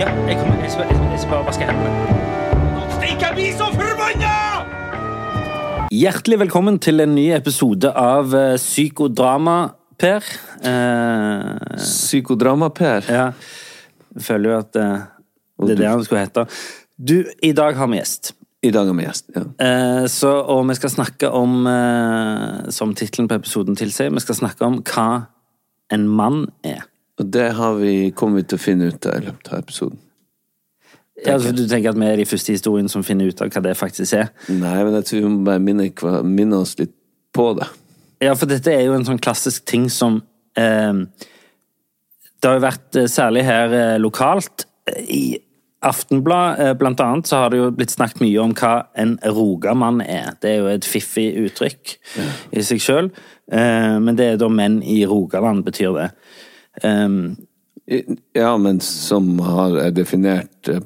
Ja, jeg, kommer, jeg, skal, jeg, skal- bare vaske hendene. Stikk, jeg blir så forbanna! Hjertelig velkommen til en ny episode av eh, Psykodrama, Per. Eh, Psykodrama-Per. ja, jeg føler jo at eh, det er det han skulle hete. Du, i dag har vi gjest. I dag har vi gjest. Ja. Eh, så, og vi skal snakke om, eh, som tittelen på episoden tilsier, vi skal snakke om hva en mann er. Og det har vi kommet til å finne ut av i løpet av episoden. Ja, altså, du tenker at vi er de første i historien som finner ut av hva det faktisk er? Nei, men jeg tror vi må bare minne, minne oss litt på det. Ja, for dette er jo en sånn klassisk ting som eh, Det har jo vært, eh, særlig her eh, lokalt, i Aftenblad eh, blant annet, så har det jo blitt snakket mye om hva en rogamann er. Det er jo et fiffig uttrykk i seg sjøl, eh, men det er da menn i Rogaland, betyr det. Um, Ja, men som har er definert eh,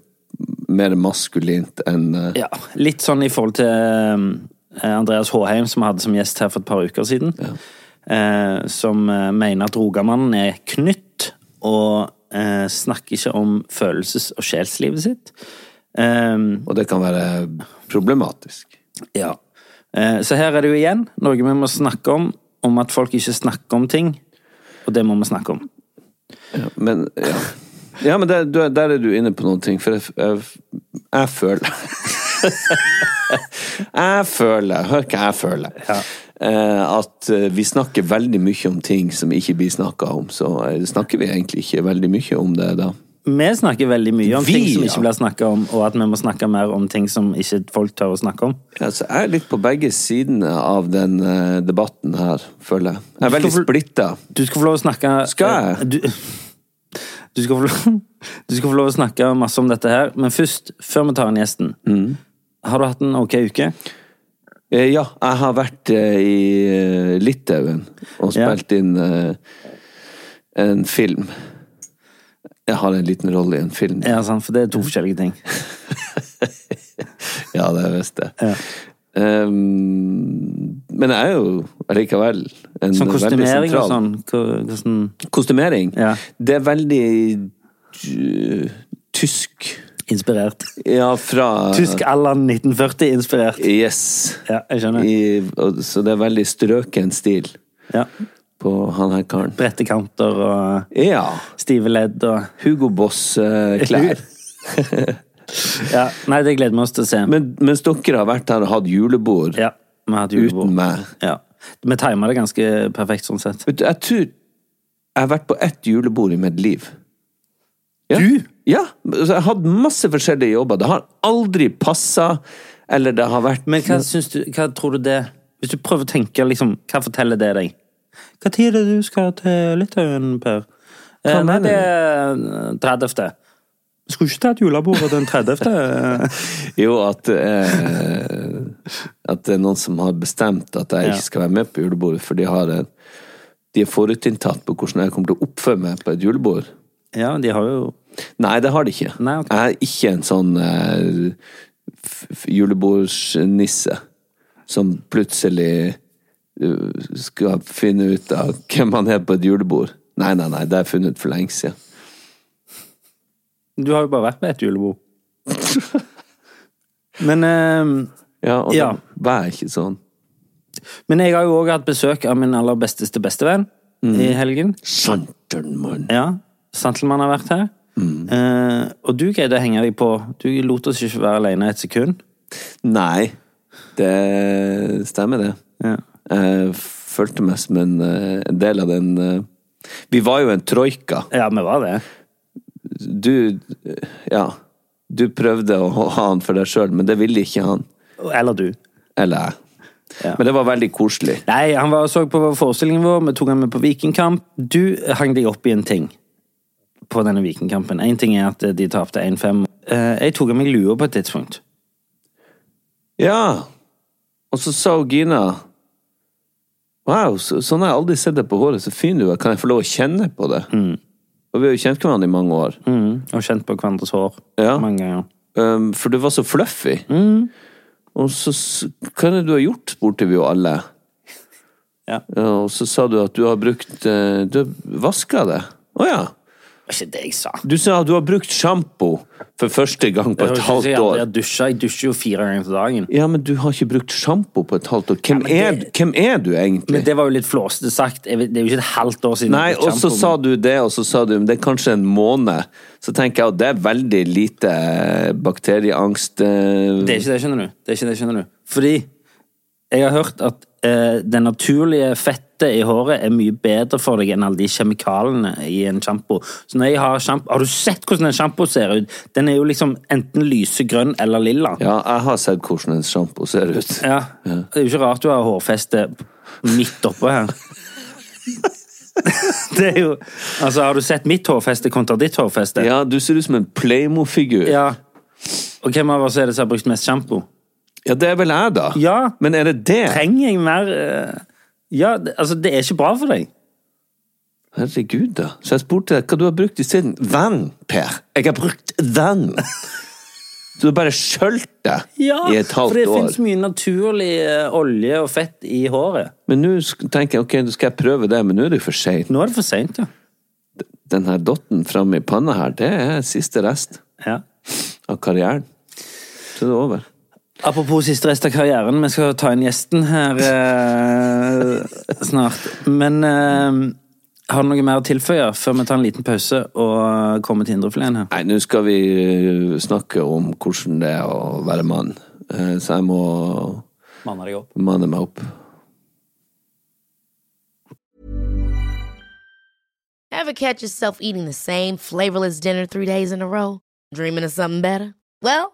mer maskulint enn eh, ja, litt sånn i forhold til eh, Andreas Håheim, som vi hadde som gjest her for et par uker siden. Eh, som eh, mener at rogamannen er knytt, og eh, snakker ikke om følelses- og sjelslivet sitt. Eh, Og det kan være problematisk. ja. Eh, så her er det jo igjen noe vi må snakke om, om at folk ikke snakker om ting. Og det må vi snakke om. Ja, men ja. Ja, men der, der er du inne på noen ting, for jeg, jeg, jeg føler Jeg føler, hør hva jeg føler, ja. at eh, vi snakker veldig mye om ting som ikke blir snakka om. Så eh, snakker vi egentlig ikke veldig mye om det da. Vi snakker veldig mye om Vi, ting som ja. ikke blir snakka om, og at vi må snakke mer om ting som ikke folk tør å snakke om. Ja, så jeg er litt på begge sidene av den eh, debatten her, føler jeg. Jeg er veldig splitta. Du skal få lov å snakke Skal jeg? eh, Du, du, skal få lov, du skal få lov å snakke masse om dette her, men først, før vi tar inn gjesten Mm. Har du hatt en ok uke? Eh, Ja, jeg har vært i Litauen og Ja. spilt inn eh, en film. Jeg har en liten rolle i en film. Ja, sant, for det er to forskjellige ting. Ja, det visste jeg. Ja. Um, men jeg er jo likevel en Sånn veldig sentral sånn. Hvordan Kostymering? Ja. Det er veldig uh, tysk. Inspirert. Ja, fra Tysk Allan 1940-inspirert. Yes. Ja, jeg skjønner. I, så det er veldig strøken stil Ja. På han her karen. Brette kanter og Ja. stive ledd og Hugo Boss-klær. Ja, Nei, det gleder vi oss til å se. Men mens dere har vært her og hatt julebord Ja, vi hatt julebord. uten meg Ja. Vi tima det ganske perfekt sånn sett. Jeg tror jeg har vært på ett julebord i mitt liv. Ja. Du? Ja. altså, Jeg har hatt masse forskjellige jobber. Det har aldri passa, eller det har vært Men hva du, hva tror du det Hvis du prøver å tenke, liksom, hva forteller det deg? Hva tid er det du skal til Litauen, Per? Eh, nei, det er 30. Skulle ikke tatt julebordet den 30. Jo, at eh, At det er noen som har bestemt at jeg ikke skal være med på julebordet, for de har en de er forutinntatt på hvordan jeg kommer til å oppføre meg på et julebord. ja, de har jo Nei, det har de ikke. Nei, okay. Jeg er ikke en sånn eh, julebordsnisse som plutselig eh, skal finne ut av hvem han er på et julebord. Nei, nei, nei, det har jeg funnet for lenge siden. Du har jo bare vært med et julebord. Men eh, Ja, og Ja. da var ikke sånn. Men jeg har jo òg hatt besøk av min aller besteste bestevenn i helgen. Santelmann. Ja, Santelmann har vært her. Eh, og du greide å henge deg på. Du lot oss ikke være alene et sekund. Nei, det stemmer det. Ja. Jeg følte meg som en, eh, en del av den eh, Vi var jo en troika. ja, vi var det. Du Ja. Du prøvde å ha han for deg sjøl, men det ville ikke han. Eller du. Eller jeg. Ja. Men det var veldig koselig. Nei, han var og så på forestillingen vår, vi tok han med på Vikingkamp. Du hang deg opp i en ting. på denne Vikingkampen. Én ting er at de tapte 1-5. Eh, Jeg tok av meg lua på et tidspunkt. Ja. Og så sa Gina Wow, så, sånn har jeg aldri sett deg på håret. Så fin du er. Kan jeg få lov å kjenne på det? Og vi har jo kjent hverandre i mange år. Mm. Og kjent på hverandres hår Ja. mange ganger. Um, for du var så fluffy. Og så Hva er det du har gjort, spurte vi jo alle. Ja. Ja, og så sa du at du har brukt eh, Du har vaska det. Å ja. Var ikke det jeg sa. Du sa at du har brukt sjampo for første gang på et halvt år. Jeg dusjer, jeg dusjer jo fire ganger til dagen. Ja, men du har ikke brukt sjampo på et halvt år. Hvem, er, det- hvem er du egentlig? Men det var jo litt flåsete sagt. Det er jo ikke et halvt år siden. Nei, og så sa du det, og så sa du men det er kanskje en måned. Så tenker jeg at det er veldig lite eh, bakterieangst eh, Det er ikke det, skjønner du. Det er ikke det, skjønner du. Fordi jeg har hørt at uh, det naturlige fettet i håret er mye bedre for deg enn alle de kjemikalene i en sjampo. Så når jeg har sjampo Har du sett hvordan en sjampo ser ut? Den er jo liksom enten lysegrønn eller lilla. Ja, jeg har sett hvordan en sjampo ser ut. Ja. Det er jo ikke rart du har hårfeste midt oppå her. Det er jo Altså, har du sett mitt hårfeste kontra ditt hårfeste? Ja, du ser ut som en Playmo-figur. Ja. Ja. Og hvem av oss er det som har brukt mest sjampo? det er vel jeg, da. Ja. Men er det det? Trenger jeg mer eh, Ja, det, altså, det er ikke bra for deg. Herregud, da. Så jeg spurte deg hva du har brukt isteden. Venn, Per. Jeg har brukt vann. Du har bare skjølt deg Ja, i et for det finnes fins mye naturlig eh, olje og fett i håret. Men nå tenker jeg ok, nå skal jeg prøve det, men nå er det for seint. Nå er det for seint, ja. Den her dotten framme i panna her, det er siste rest ja. av karrieren. Så det er over. Apropos siste rest av karrieren, vi skal ta inn gjesten her eh, snart. Men eh, har du noe mer å tilføye før vi tar en liten pause og kommer til indrefileten her? Nei, nå skal vi øh, snakke om hvordan det er å være mann. Eh, Så jeg må Manne deg opp. manne meg opp. Ever catch yourself eating the same flavorless dinner three days in a row? Dreaming of something better? Well,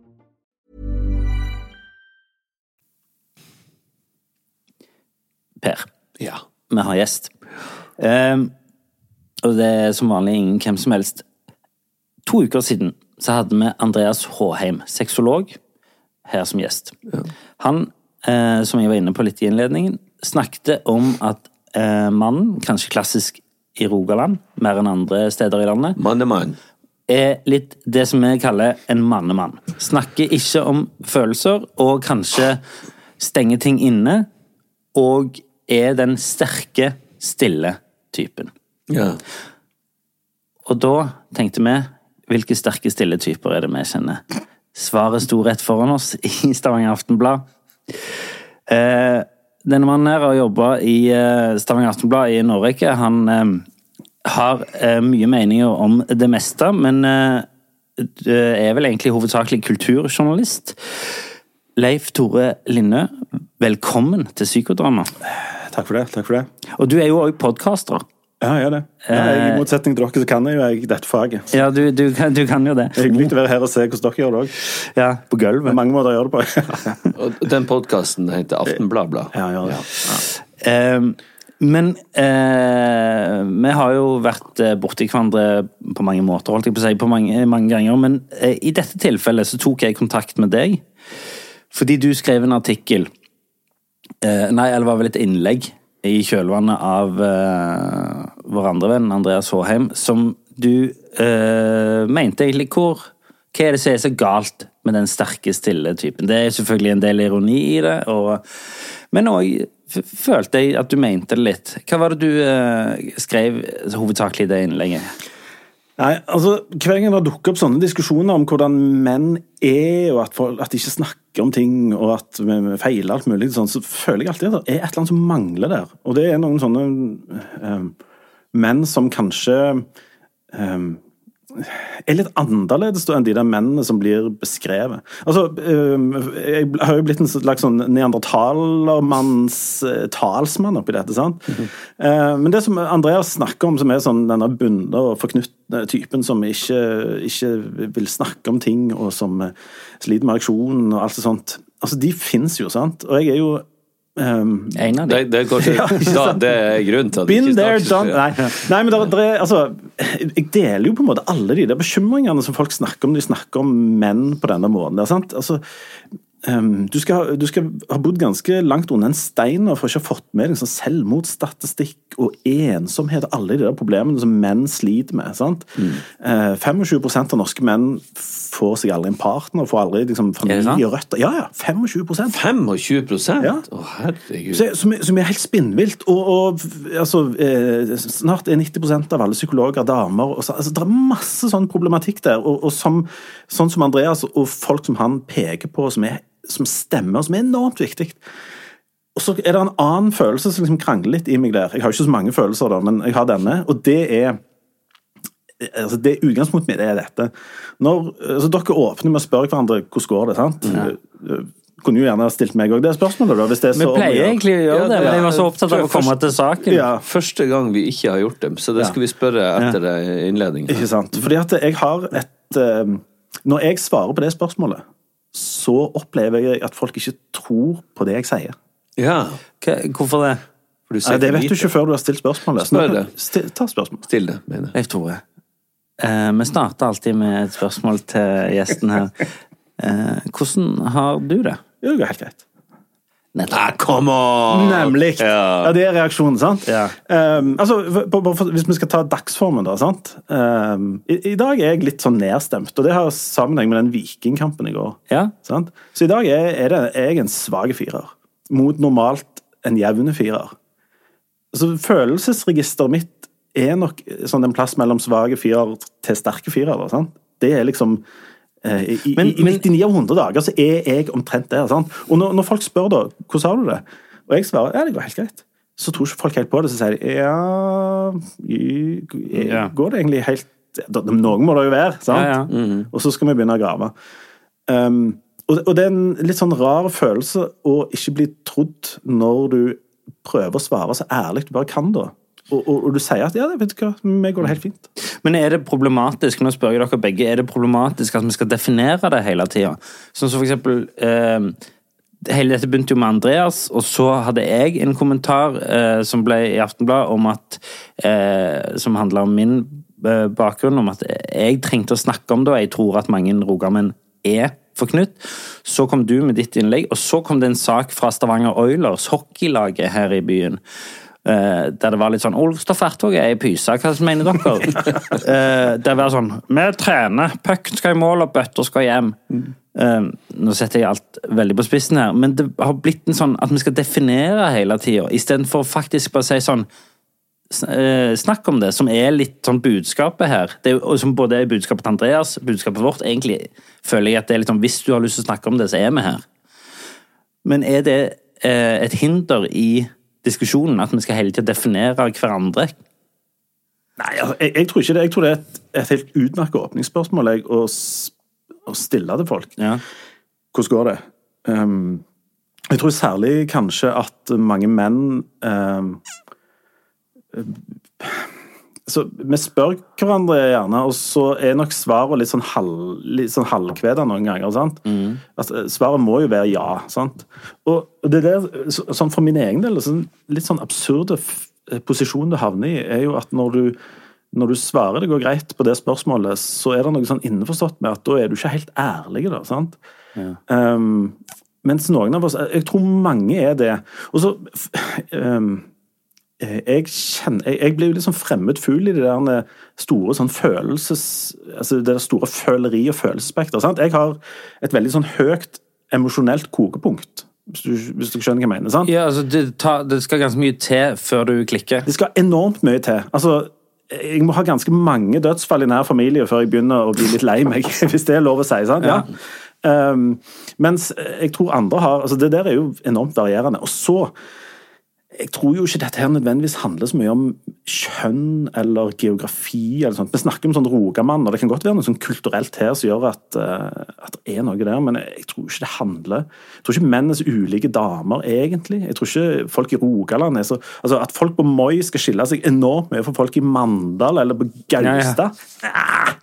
Per, Ja. vi har gjest. Um, og det er som vanlig ingen hvem som helst. To uker siden så hadde vi Andreas Håheim, sexolog, her som gjest. Han, eh, som jeg var inne på litt i innledningen, snakket om at eh, mannen, kanskje klassisk i Rogaland, mer enn andre steder i landet, Mannemann. er litt det som vi kaller en mannemann. Snakker ikke om følelser, og kanskje stenger ting inne, og er den sterke, stille typen. Ja. Og da tenkte vi, hvilke sterke, stille typer er det vi kjenner? Svaret sto rett foran oss i Stavanger Aftenblad. Eh, denne mannen her har jobba i eh, Stavanger Aftenblad i en årrekke. Han eh, har eh, mye meninger om det meste, men er vel egentlig hovedsakelig kulturjournalist. Leif Tore Lindø, velkommen til Psykodrama. Takk for det. takk for det. Og du er jo òg podkaster. Ja, jeg gjør det. Ja, jeg, I motsetning til dere så kan jeg jo jeg dette faget. Ja, du, du, kan- du kan jo det. Det er hyggelig å være her og se hvordan dere gjør det òg. Ja, på gulvet. er mange måter å gjøre det på. Og den podkasten heter Aftenbladblad. ja, ja, ja. Eh, men eh, vi har jo vært eh, borti hverandre på mange måter, holdt jeg på å si, på mange, mange ganger. Men eh, i dette tilfellet så tok jeg kontakt med deg fordi du skrev en artikkel eh, Nei, eller var vel et innlegg i kjølvannet av eh, vår andre venn Andreas Håheim, som du eh, mente egentlig hvor Hva er det som er så galt med den sterke, stille typen. Det er selvfølgelig en del ironi i det, og, men òg følte jeg at du mente det litt. Hva var det du eh, skrev hovedsakelig i det innlegget? Nei, altså, Hver gang det dukker opp sånne diskusjoner om hvordan menn er, og at, folk, at de ikke snakker om ting, og at vi, feiler alt mulig, sånn, så føler jeg alltid at det er et eller annet som mangler der. Og det er noen sånne eh, menn som kanskje eh, er litt annerledes enn de der mennene som blir beskrevet. Altså, Jeg har jo blitt en slags sånn neandertalermanns talsmann oppi dette. sant? Mm -hmm. Men det som Andreas snakker om, som er sånn denne bunde og forknyttede typen som ikke, ikke, vil snakke om ting, og som sliter med reaksjonen og alt sånt, altså de fins jo, sant? Og jeg er jo Um, en av dem. Det, det, ja, da, det er grunnen til at Been there, done Nei, nei men der, der, altså, jeg deler jo på en måte alle de der bekymringene som folk snakker om de snakker om menn på denne måten. Der, sant? Altså, Um, du, skal, du, skal, ha bodd ganske langt under en stein for ikke å ha fått med liksom, selvmordsstatistikk og ensomhet og alle de der problemene som menn sliter med. sant? Mm. Uh, 25% av norske menn får seg aldri en partner, får aldri liksom, familie og røtter. Ja, ja, 25% 25 ja. Å, herregud. Så, som, som, er helt spinnvilt. Og, og altså, eh, snart er 90% av alle psykologer damer. Og så, altså, det er masse sånn problematikk der. Og, og som, sånn som Andreas og folk som han peker på, som er som stemmer, som er enormt viktig. Og så er det en annen følelse som liksom krangler litt i meg der. Jeg har ikke så mange følelser, da, men jeg har denne, og det er altså det Utgangspunktet mitt er dette. Når altså Dere åpner med å spørre hverandre hvordan går det sant? Ja. Eh, kunne jo gjerne ha stilt meg òg det spørsmålet. da, hvis det er så... Vi pleier egentlig å gjøre det, men jeg var så opptatt av å komme til saken. Ja. Første gang vi ikke har gjort det, så det skal vi spørre etter ja. innledningen. Ikke sant. Fordi at jeg har et uh, Når jeg svarer på det spørsmålet, så opplever jeg at folk ikke tror på det jeg sier. Ja. Hvorfor det? Ja, det vet du ikke før du har stilt spørsmålet. Spør det. ta spørsmål. Still det, mener jeg. Tore. Eh, vi starter alltid med et spørsmål til gjesten her. Eh, hvordan har du det? Jo, det går helt greit. Nei, come on! Nemlig! Ja. ja. det er reaksjonen, sant? Ja. Um, altså, hvis vi skal ta dagsformen, da. sant? Um, i, i, dag er jeg litt sånn nedstemt, og det har sammenheng med den Vikingkampen i går. Ja. Sant? Så i dag er, er, det, er jeg en svak firer, mot normalt en jevn firer. Så følelsesregisteret mitt er nok sånn en plass mellom svake firer til sterke firer. Sant? Det er liksom I, men, i 99 av 100 dager så er jeg omtrent der. Sant? Og når, når, folk spør da, hvordan har du det, og jeg svarer ja, det går helt greit, så tror ikke folk helt på det. Så sier de ja, ja. Går det egentlig helt Noen må det jo være, sant? Ja, ja. Mm -hmm. Og så skal vi begynne å grave. Um, og, og, det er en litt sånn rar følelse å ikke bli trodd når du prøver å svare så ærlig du bare kan, da. Og, og, og, du sier at ja, vet du hva, vi går det helt fint. Men er det problematisk nå spør jeg dere begge, er det problematisk at vi skal definere det hele tida? Sånn som for eksempel eh, Hele dette begynte jo med Andreas, og så hadde jeg en kommentar eh, som ble i Aftenbladet om at eh, Som handla om min eh, bakgrunn, om at jeg trengte å snakke om det, og jeg tror at mange rogamenn er forknytt. Så kom du med ditt innlegg, og så kom det en sak fra Stavanger Oilers, hockeylaget her i byen, Uh, der det var litt sånn 'Olstoff Ertvåg er ei pyse, hva mener dere?' uh, det var sånn 'Vi trener, pucken skal i mål, og bøtter skal hjem'. Uh, nå setter jeg alt veldig på spissen her, men det har blitt en sånn at vi skal definere hele tida, istedenfor faktisk bare å si sånn Snakk om det, som er litt sånn budskapet her. Det som både er budskapet til Andreas, budskapet vårt. Egentlig føler jeg at det er litt sånn Hvis du har lyst til å snakke om det, så er vi her. Men er det et hinder i diskusjonen, at vi skal hele tida definere hverandre? Nei, jeg, jeg, tror ikke det. Jeg tror det er et, et helt utmerket åpningsspørsmål jeg, å, å, stille til folk. Ja. Hvordan går det? Um, jeg tror særlig kanskje at mange menn um, så Vi spør hverandre gjerne, og så er nok svaret litt sånn, halv, litt sånn halvkveda noen ganger. sant? Mm. Altså, svaret må jo være ja. sant? Og det der, sånn For min egen del, sånn, litt sånn absurde posisjon du havner i, er jo at når du, når du svarer det går greit på det spørsmålet, så er det noe sånn innforstått med at da er du ikke helt ærlig. da, sant? Ja. Um, mens noen av oss Jeg tror mange er det. Og så um, eh, jeg, kjenner, jeg, jeg blir litt sånn fremmed fugl i det der eh, store sånn følelses... Altså det der store føleri- og følelsesspekteret. sant? Jeg har et veldig sånn høyt emosjonelt kokepunkt, hvis du, hvis du skjønner hva jeg mener. sant? Ja, altså, det, tar, det skal ganske mye til før du klikker. Det skal enormt mye til. Altså, jeg må ha ganske mange dødsfall i nær familie før jeg begynner å bli litt lei meg, hvis det er lov å si. sant? Ja. Um, mens jeg tror andre har altså Det der er jo enormt varierende. Og så jeg tror jo ikke dette her nødvendigvis handler så mye om kjønn eller geografi. eller sånt. Vi snakker om sånn Rogamann, og det kan godt være noe sånn kulturelt her som gjør at, eh, at det er noe der, men jeg tror ikke det handler Jeg tror ikke menn er så ulike damer, egentlig. Jeg tror ikke folk i Rogaland er så altså At folk på Moi skal skille seg enormt mye fra folk i Mandal eller på Gaustad Ja,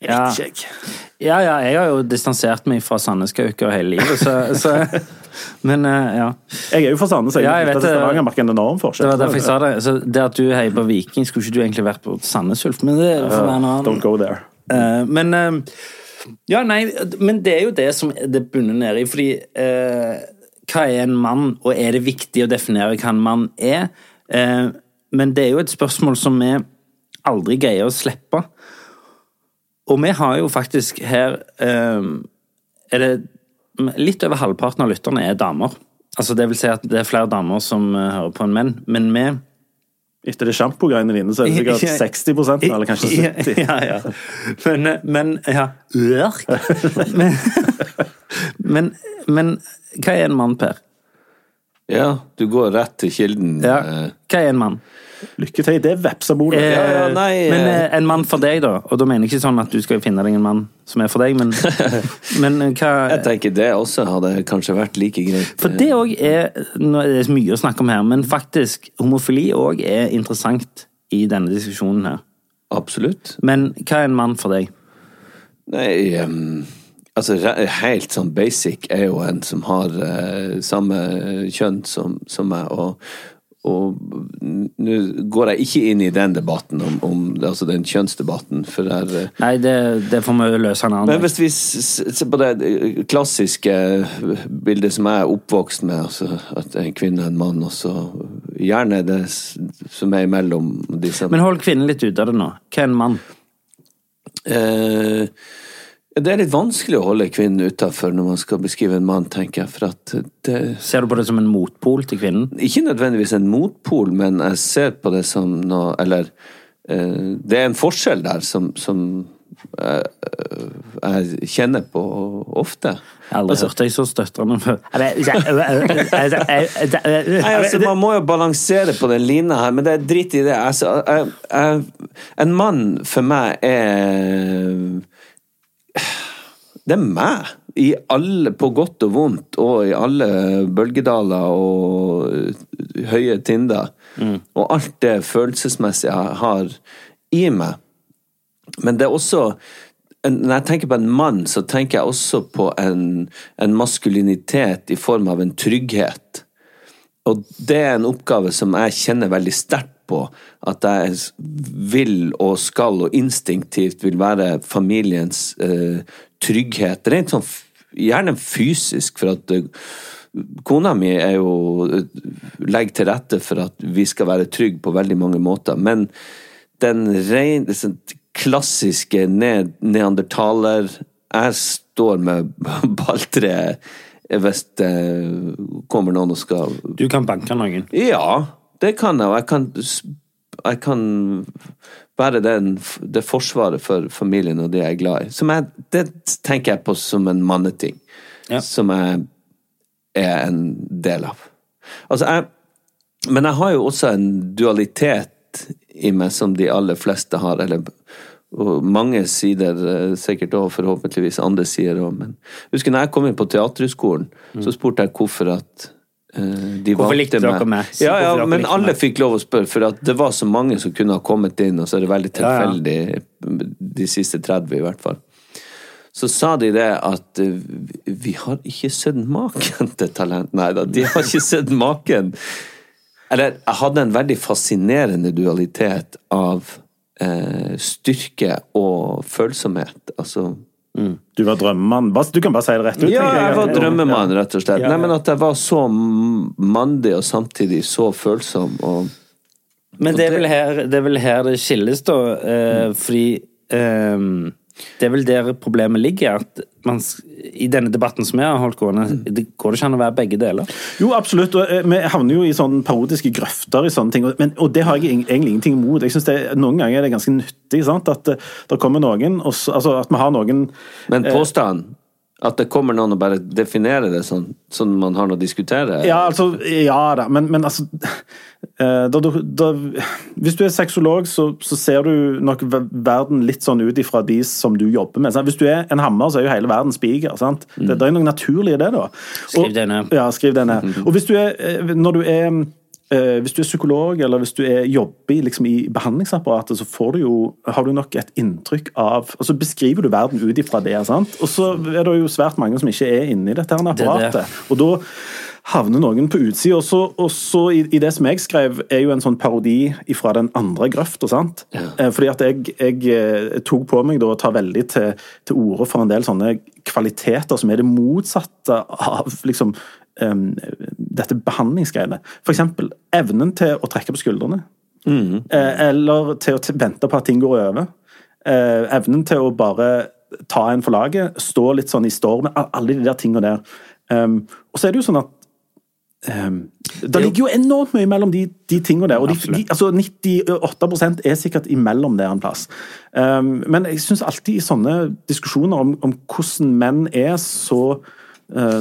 Jeg Ja. vet ikke, jeg. Ja, ja, jeg har jo distansert meg fra Sandneskauker hele livet, så, så Men eh, ja. Jeg er jo fra Sandnes, jeg Ja, jeg vet det. Stavanger, merker en enorm forskjell. Det var derfor jeg sa det. Så det at du heier på Viking, skulle ikke du egentlig vært på Sandnes Ulf, men det får være noe Don't go there. Eh, men eh, Ja, nei, men det er jo det som det bunner ned i, fordi eh, Hva er en mann, og er det viktig å definere hva en mann er? Eh, men det er jo et spørsmål som vi aldri greier å slippe. Og vi har jo faktisk her eh, Er det Litt over halvparten av lytterne er damer. Altså Det vil si at det er flere damer som eh, hører på enn menn, men vi Etter det sjampogreiene dine, så er det sikkert 60% eller kanskje 70 Ja, ja. Men, men ja. Ørk. Men, men, men hva er en mann, Per? Ja, du går rett til kilden. Ja. eh. Hva er en mann? Lykke til. Det er vepsebolet. Eh, Ja, ja, nei, men eh. eh, en mann for deg, da? Og da mener jeg ikke sånn at du skal finne deg en mann som er for deg, men, men eh, hva Jeg tenker det også hadde kanskje vært like greit. For det òg er nå er det mye å snakke om her, men faktisk, homofili òg er interessant i denne diskusjonen her. Absolutt. Men hva er en mann for deg? Nei, um altså helt sånn basic er jo en som har uh, samme kjønn som, som meg, og, og nå går jeg ikke inn i den debatten om, om altså den kjønnsdebatten, for der eh, Nei, det, det får vi løse en annen Men hvis vi ser på det eh, klassiske bildet som jeg er oppvokst med, altså at en kvinne og en mann, og så gjerne det som er imellom disse Men hold kvinnen litt ute av det nå. Hva er en mann? Eh, det er litt vanskelig å holde kvinnen utafor når man skal beskrive en mann, tenker jeg. For at det Ser du på det som en motpol til kvinnen? Ikke nødvendigvis en motpol, men jeg ser på det som noe Eller eh, det er en forskjell der som, som jeg, jeg kjenner på ofte. Jeg har aldri hørt deg så støttende før. Altså, man må jo balansere på den lina her, men det er dritt i det. Altså, jeg, jeg, en mann for meg er Det er meg. I alle, på godt og vondt, og i alle bølgedaler og høye tinder. Og alt det følelsesmessige jeg har i meg. Men det er også Når jeg tenker på en mann, så tenker jeg også på en, en maskulinitet i form av en trygghet. Og det er en oppgave som jeg kjenner veldig sterkt på. At jeg vil og skal og instinktivt vil være familiens eh, trygghet. Rent sånn gjerne fysisk, for at eh, kona mi er jo eh, legger til rette for at vi skal være trygge på veldig mange måter. Men den rene sånn klassiske ne neandertaler Jeg står med balltre hvis det kommer noen og skal Du kan banke noen. ja, det kan jeg, og jeg kan, jeg kan være den, det forsvaret for familien og det jeg er glad i. Jeg, det tenker jeg på som en manneting. Ja. Som jeg er en del av. Altså, jeg, men jeg har jo også en dualitet i meg som de aller fleste har, eller og mange sider, eh, sikkert òg, forhåpentligvis andre sider òg, men husker når jeg kom inn på Teaterhøgskolen, så spurte jeg hvorfor at de Hvorfor likte dere meg? Ja, ja, dere men alle meg. fikk lov å spørre, for det var så mange som kunne ha kommet inn, og så er det veldig Ja, ja. tilfeldig de siste 30 i hvert fall. Så sa de det at eh, vi har ikke sett maken til talent. Nei da, de har ikke sett maken. Eller jeg hadde en veldig fascinerende dualitet av eh, styrke og følsomhet. Altså Du var drømmemann. Du kan bare si det rett ut. ja, jeg var drømmemann, rett og slett. Ja, ja. Nei, men at jeg var så mandig og samtidig så følsom. Og Men det er vel her det, er vel her det skilles, da. Eh, fordi eh, det er vel der problemet ligger. At man, I denne debatten som jeg har holdt gående, det går det ikke an å være begge deler. Jo, absolutt. og eh, Vi havner jo i sånne parodiske grøfter i sånne ting. og- Men, og det har jeg egentlig ingenting imot. Jeg synes det, Noen ganger er det ganske nyttig sant? at det, det kommer noen og så, Altså at vi har noen Men påstanden at det kommer noen og bare definerer det sånn, sånn man har noe å diskutere Ja, altså, ja da, men, men altså eh, da, da, Hvis du er sexolog, så, så ser du nok verden litt sånn ut ifra de som du jobber med. Sant? Hvis du er en hammer, så er jo hele verden spiker. sant? Det, det er noe naturlig i det, da. Skriv det ned. Ja, skriv det ned. Og hvis du er, eh, når du er hvis du er psykolog eller hvis du er, jobber liksom, i behandlingsapparatet, så får du jo, har du nok et inntrykk av og Så beskriver du verden ut ifra det. sant? Og så er det jo svært mange som ikke er inne i dette her apparatet. det. apparatet. Og da havner noen på utsida. Og så, i, i det som jeg skrev, er jo en sånn parodi fra den andre grøfta. sant? Eh, Fordi at jeg, jeg eh, tok på meg da å ta veldig til, til orde for en del sånne kvaliteter som er det motsatte av liksom em, dette behandlingsgreiene. For eksempel evnen til å trekke på skuldrene. Eh, eller til å vente på at ting går over. Eh, evnen til å bare ta en for laget, stå litt sånn i stormen. Alle de der tingene der. Um, og så er det jo sånn at um, Det ligger jo enormt mye mellom de, de tingene der. Og de, de, altså 98% er sikkert imellom der en plass. Um, men jeg syns alltid i sånne diskusjoner om, om hvordan menn er, så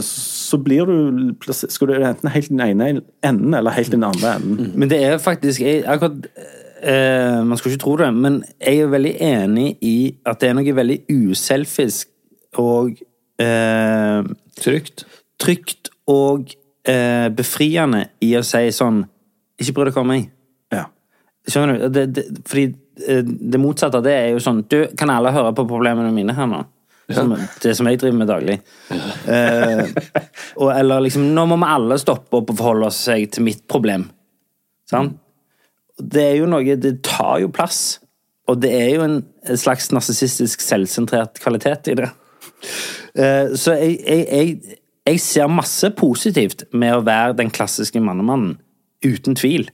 så blir du Skal du enten helt i den ene enden eller helt i den andre enden. Men det er faktisk jeg, akkurat, eh, Man skulle ikke tro det, men jeg er veldig enig i at det er noe veldig uselfisk og eh, Trygt. trygt og eh, befriende i å si sånn Ikke bry deg om meg. Ja. Skjønner du? Det, det, fordi eh, det motsatte av det er jo sånn Du, kan alle høre på problemene mine her nå? Som, det som jeg driver med daglig. Eh, og, eller liksom Nå må vi alle stoppe opp og forholde seg til mitt problem. Sant? Det er jo noe Det tar jo plass. Og det er jo en slags narsissistisk selvsentrert kvalitet i det. Eh, så jeg, jeg, jeg, jeg ser masse positivt med å være den klassiske mannemannen. Uten tvil.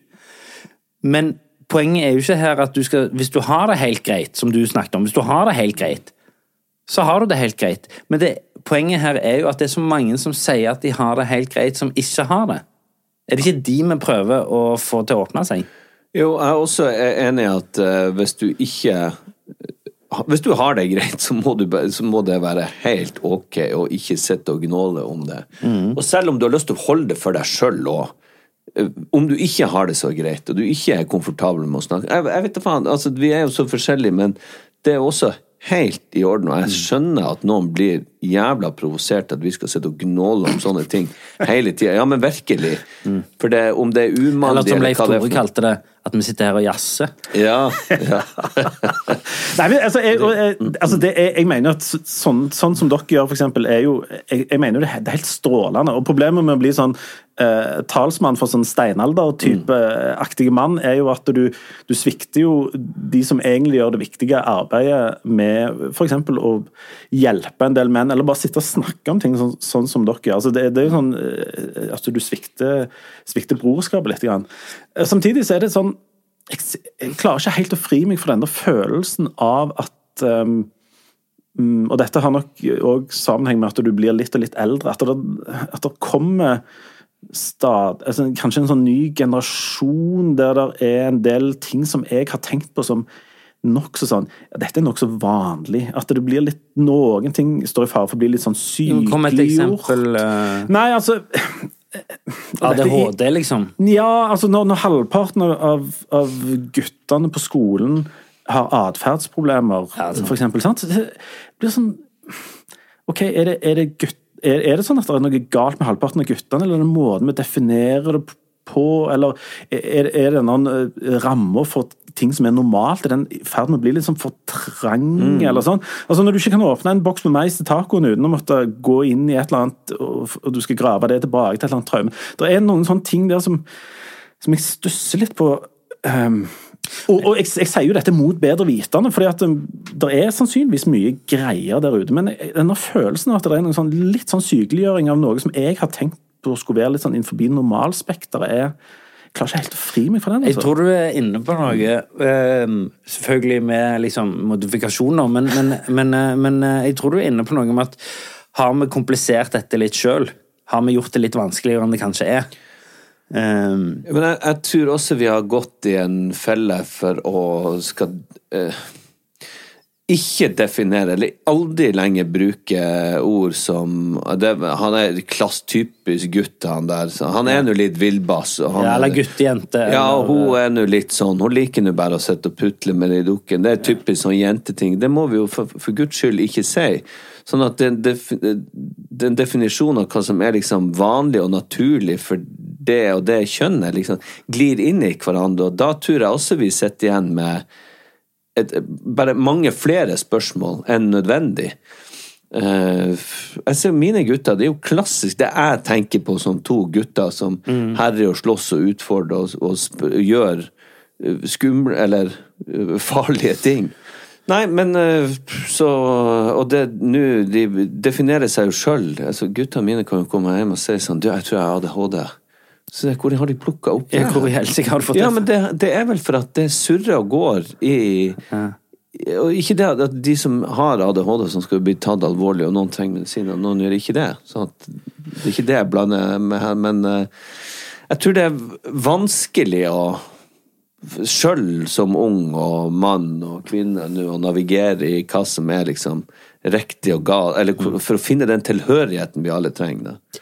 Men poenget er jo ikke her at du skal Hvis du har det helt greit, som du snakket om, hvis du har det helt greit, så har du det helt greit. Men det, poenget her er jo at det er så mange som sier at de har det helt greit, som ikke har det. Er det ikke de vi prøver å få til å åpne seg? Jo, jeg er også enig i at eh, hvis du ikke Hvis du har det greit, så må, du, så må det være helt ok å ikke sitte og gnåle om det. Og selv om du har lyst til å holde det for deg sjøl òg, om du ikke har det så greit, og du ikke er komfortabel med å snakke Jeg, jeg vet da faen, altså Vi er jo så forskjellige, men det er også helt i orden. Og jeg skjønner at noen blir jævla provosert at vi skal sitte og gnåle om sånne ting hele tida. Ja, men virkelig. For det, om det er Eller som Leif Tore kalte det, at vi sitter her og jazzer. Ja, ja. Nei, men altså, jeg, jeg, altså det jeg, jeg mener at sånn, sånn som dere gjør, for eksempel, er jo jeg, jeg mener det det er helt strålende. Og problemet med å bli sånn eh, talsmann for sånn steinalder-type aktige mann, er jo at du, du svikter jo de som egentlig gjør det viktige arbeidet med f.eks. å hjelpe en del menn, eller bare sitte og snakke om ting sånn, sånn som dere gjør. Altså, det, det er jo sånn at altså, du svikter, svikter brorskapet litt. Grann. Eh, Samtidig så er det sånn jeg, klarer ikke helt å fri meg fra denne følelsen av at um, Og dette har nok òg sammenheng med at du blir litt og litt eldre. At det, at det kommer stad, altså, kanskje en sånn ny generasjon der det er en del ting som jeg har tenkt på som nokså sånn ja, Dette er nokså vanlig. At det blir litt Noen ting står i fare for å bli litt sånn Kom et eksempel. eh, Nei, altså ADHD, liksom. ja, altså når, når halvparten av, av guttene på skolen har atferdsproblemer, for eksempel, sant? Det blir sånn Ok, er det, er det gutt... Er, er det sånn at det er noe galt med halvparten av guttene, eller er det måten vi definerer det på, eller er, er det noen eh, rammer for ting som er normalt? Er den i ferd med å bli litt sånn for trang, eller sånn? Altså Når du ikke kan åpne en boks med mais til tacoen uten å måtte gå inn i et eller annet, og, og du skal grave det tilbake til et eller annet traume Det er noen sånne ting der som, som jeg stusser litt på. Um, og, og jeg, jeg sier jo dette mot bedre vitende, fordi at det er sannsynligvis mye greier der ute. Men denne følelsen av at det er noen sånn, litt sånn sykeliggjøring av noe som jeg har tenkt på skulle være litt sånn innenfor normalspekteret, er klarer ikke helt å fri meg fra den. Jeg Altså. tror du er inne på noe, eh, selvfølgelig med liksom modifikasjoner, men, men, men, eh, men eh, jeg tror du er inne på noe med at har vi komplisert dette litt sjøl? Har vi gjort det litt vanskeligere enn det kanskje er? Um, Men jeg, jeg tror også vi har gått i en felle for å skal eh, ikke definere, eller aldri lenger bruke ord som det, Han er klass typisk gutt, han der. så Han er nå litt villbass. han ja, er- eller guttejente. Ja, hun er nå litt sånn. Hun liker nå bare å sitte og putle med de dukkene. Det er typisk sånn jenteting. Det må vi jo for, for guds skyld ikke si. Sånn at den, den definisjonen av hva som er liksom vanlig og naturlig for det og det kjønnet, liksom glir inn i hverandre. Og da tror jeg også vi sitter igjen med et, bare mange flere spørsmål enn nødvendig. Uh, jeg ser mine gutter, det er jo klassisk det jeg tenker på som to gutter som herjer og slåss og utfordrer og, og gjør eh, skumle eller uh, farlige ting. Nei, men uh, så Og det nå De definerer seg jo sjøl. Altså, guttene mine kan jo komme hjem og si sånn Du, jeg tror jeg har ADHD. Så hvor har de plukka opp Ja, Hvor i helsike har du fått ja, men det, det er vel for at det surrer og går i Og ikke det at de som har ADHD som skal bli tatt alvorlig, og noen trenger medisin, og noen gjør ikke det. Så det er ikke det jeg blander med her, men eh, jeg tror det er vanskelig å Sjøl som ung og mann og kvinne nå å navigere i hva som er liksom riktig og gal, eller for å finne den tilhørigheten vi alle trenger. da.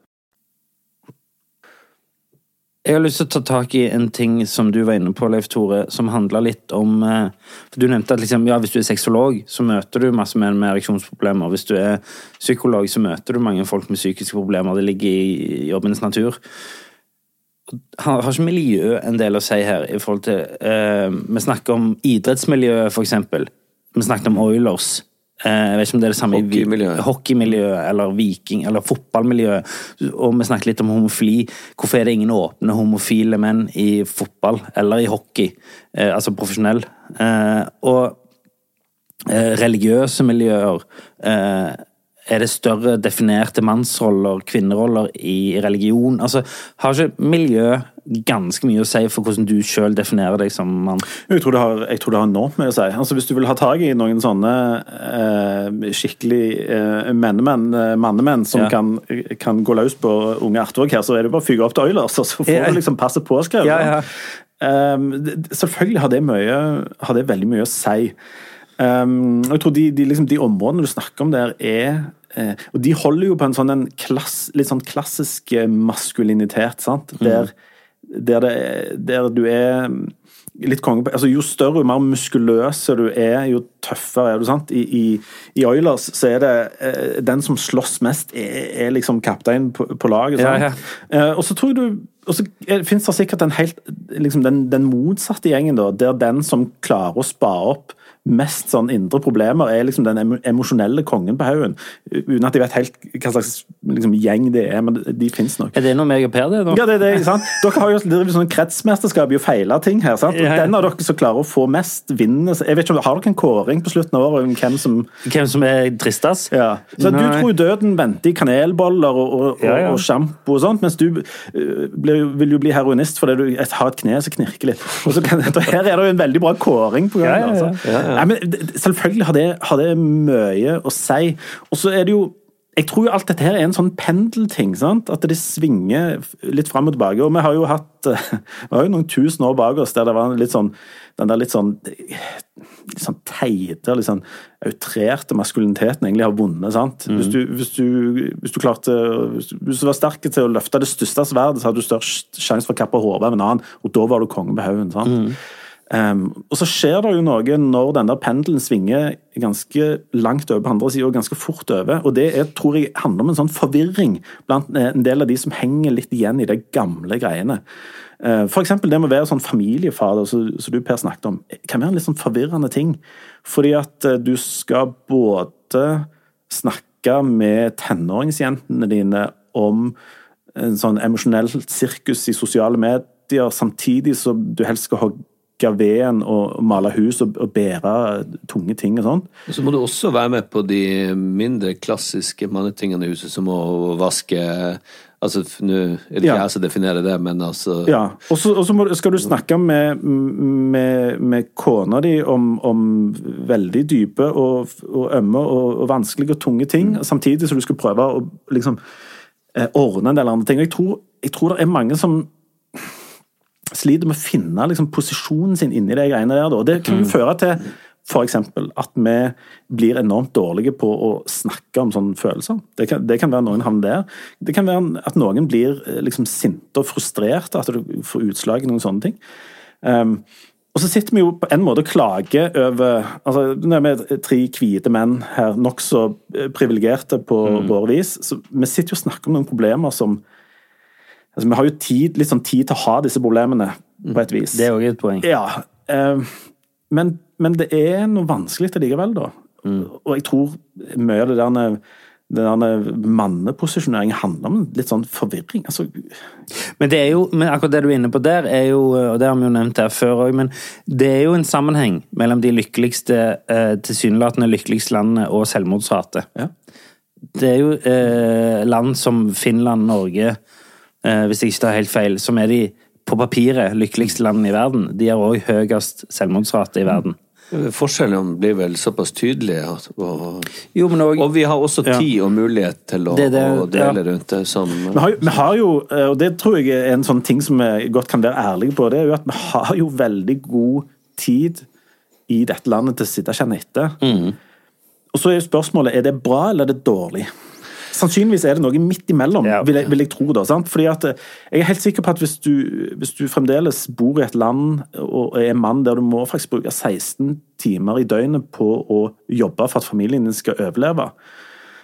Jeg har lyst til å ta tak i en ting som du var inne på, Leif Tore, som handla litt om eh, For du nevnte at liksom, ja, hvis du er sexolog, så møter du masse menn med ereksjonsproblemer. Hvis du er psykolog, så møter du mange folk med psykiske problemer. Det ligger i jobbens natur. har, har ikke miljø en del å si her i forhold til eh, Vi snakker om idrettsmiljøet, for eksempel. Vi snakket om Oilers. Eh, jeg vet ikke om det er det samme Hockeymiljøet. hockeymiljø, eller viking eller fotballmiljøet. Og vi snakket litt om homofili. Hvorfor er det ingen åpne homofile menn i fotball eller i hockey? Eh, altså profesjonell. Eh, og eh, religiøse miljøer eh, er det større definerte mannsroller, kvinneroller i religion? Altså, Har ikke miljø ganske mye å si for hvordan du sjøl definerer deg som mann? Jeg tror, det har, jeg tror det har enormt mye å si. Altså, hvis du vil ha tak i noen sånne eh, skikkelig eh, mennemenn, eh, mannemenn som Ja. kan, kan gå løs på unge Artvåg her, så er det bare å fyke opp til Oilers, så får Ja. du liksom passet påskrevet. Ja, ja. Um, selvfølgelig har det, mye, har det veldig mye å si. Um, og jeg tror de, de, liksom, de områdene du snakker om der, er eh, Og de holder jo på en sånn en klass, litt sånn klassisk eh, maskulinitet, sant? Der, der, det, der du er litt konge på altså Jo større og mer muskuløse du er, jo tøffere er du. sant? I, i, i Oilers så er det eh, den som slåss mest, er, er liksom kaptein på, på laget. Ja, ja. Eh, og så tror jeg du og så finnes det sikkert den, helt, liksom den, den motsatte gjengen, da, der den som klarer å spa opp mest sånn indre problemer, er liksom den emosjonelle kongen på haugen. Uten at jeg vet helt hva slags liksom, gjeng det er, men de, fins nok. Er det noe meg og Per, det? da? Ja, det, er det, sant? Dere har jo drevet sånn kretsmesterskap i å feile ting her. sant? Og Ja, ja. Den av dere som klarer å få mest, vinner. Jeg vet ikke, om- Har dere en kåring på slutten av året om hvem som Hvem som er tristest? ja. Så Du tror døden venter i kanelboller og, og, og, Ja, og sjampo og sånt, mens du øh, blir, vil jo bli heroinist fordi du har et kne som knirker litt. Og så kan, her er det jo en veldig bra kåring på gang. Ja, ja, ja. Nei, men selvfølgelig har det, har det mye å si. Og så er det jo jeg tror jo alt dette her er en sånn pendelting. sant? At det svinger litt fram og tilbake. Og vi har jo hatt vi har jo noen tusen år bak oss der det var litt sånn, den der litt sånn litt sånn teite, litt sånn outrerte maskuliniteten egentlig har vunnet. sant? Hvis, du, hvis, du, hvis du klarte hvis du- var sterk til å løfte det største sverdet, så hadde du størst sjanse for å kappe hodet av en annen, og da var du konge på haugen. sant? Um, og så skjer det jo noe når den der pendelen svinger ganske langt over på andre sida, og ganske fort over. Og det er, tror jeg handler om en sånn forvirring blant en del av de som henger litt igjen i de gamle greiene. Uh, for eksempel det med å være sånn familiefader, som du Per snakket om, kan være en litt sånn forvirrende ting. Fordi at uh, du skal både snakke med tenåringsjentene dine om en sånn emosjonelt sirkus i sosiale medier, samtidig som du helst skal hogge veden og male hus og, og bære tunge ting og sånn. Så må du også være med på de mindre klassiske mannetingene i huset, som å vaske Altså, nå er det ikke Ja. jeg som definerer det, men altså Ja, Og så skal du snakke med, med, med kona di om, om veldig dype og, og ømme og, og vanskelige og tunge ting, samtidig som du skal prøve å liksom eh, ordne en del andre ting. Jeg tror, jeg tror det er mange som sliter med å finne liksom, posisjonen sin inni de greiene der. Da. Og Det kan jo føre til eksempel at vi blir enormt dårlige på å snakke om sånne følelser. Det kan, det kan være noen havner der. Det kan være at noen blir eh, liksom sinte og frustrerte, at du får utslag i noen sånne ting. Um, og så sitter vi jo på en måte og klager over altså Nå er vi tre hvite menn her, nokså eh, privilegerte på vår vis. Så vi sitter jo og snakker om noen problemer som altså Vi har jo tid, litt sånn tid til å ha disse problemene, på et vis. Det er òg et poeng. Ja. eh, men, men det er noe vanskelig likevel, da. Og jeg tror mye av det der det der manneposisjonering handler om litt sånn forvirring. Altså, Men det er jo, men akkurat det du er inne på der, er jo, og det har vi jo nevnt her før òg, men det er jo en sammenheng mellom de lykkeligste, eh, tilsynelatende lykkeligste landene og selvmordsrate. Ja. Det er jo eh, land som Finland, Norge, hvis jeg ikke tar helt feil, som er de på papiret lykkeligste landene i verden. De har òg høyest selvmordsrate i verden. Forskjellene blir vel såpass tydelige, at- og, Jo, men også, og vi har også Ja. tid og mulighet til å, Det det, å dele ja. rundt det som vi, har, vi har jo, eh, og det tror jeg er en sånn ting som vi godt kan være ærlige på, det er jo at vi har jo veldig god tid i dette landet til å sitte og kjenne etter. Og så er jo spørsmålet er det bra eller er det dårlig. Sannsynligvis er det noe midt imellom, Ja. vil, jeg, vil jeg tro. da, sant? Fordi at eh, Jeg er helt sikker på at hvis du, hvis du fremdeles bor i et land og er mann der du må faktisk bruke 16 timer i døgnet på å jobbe for at familien din skal overleve,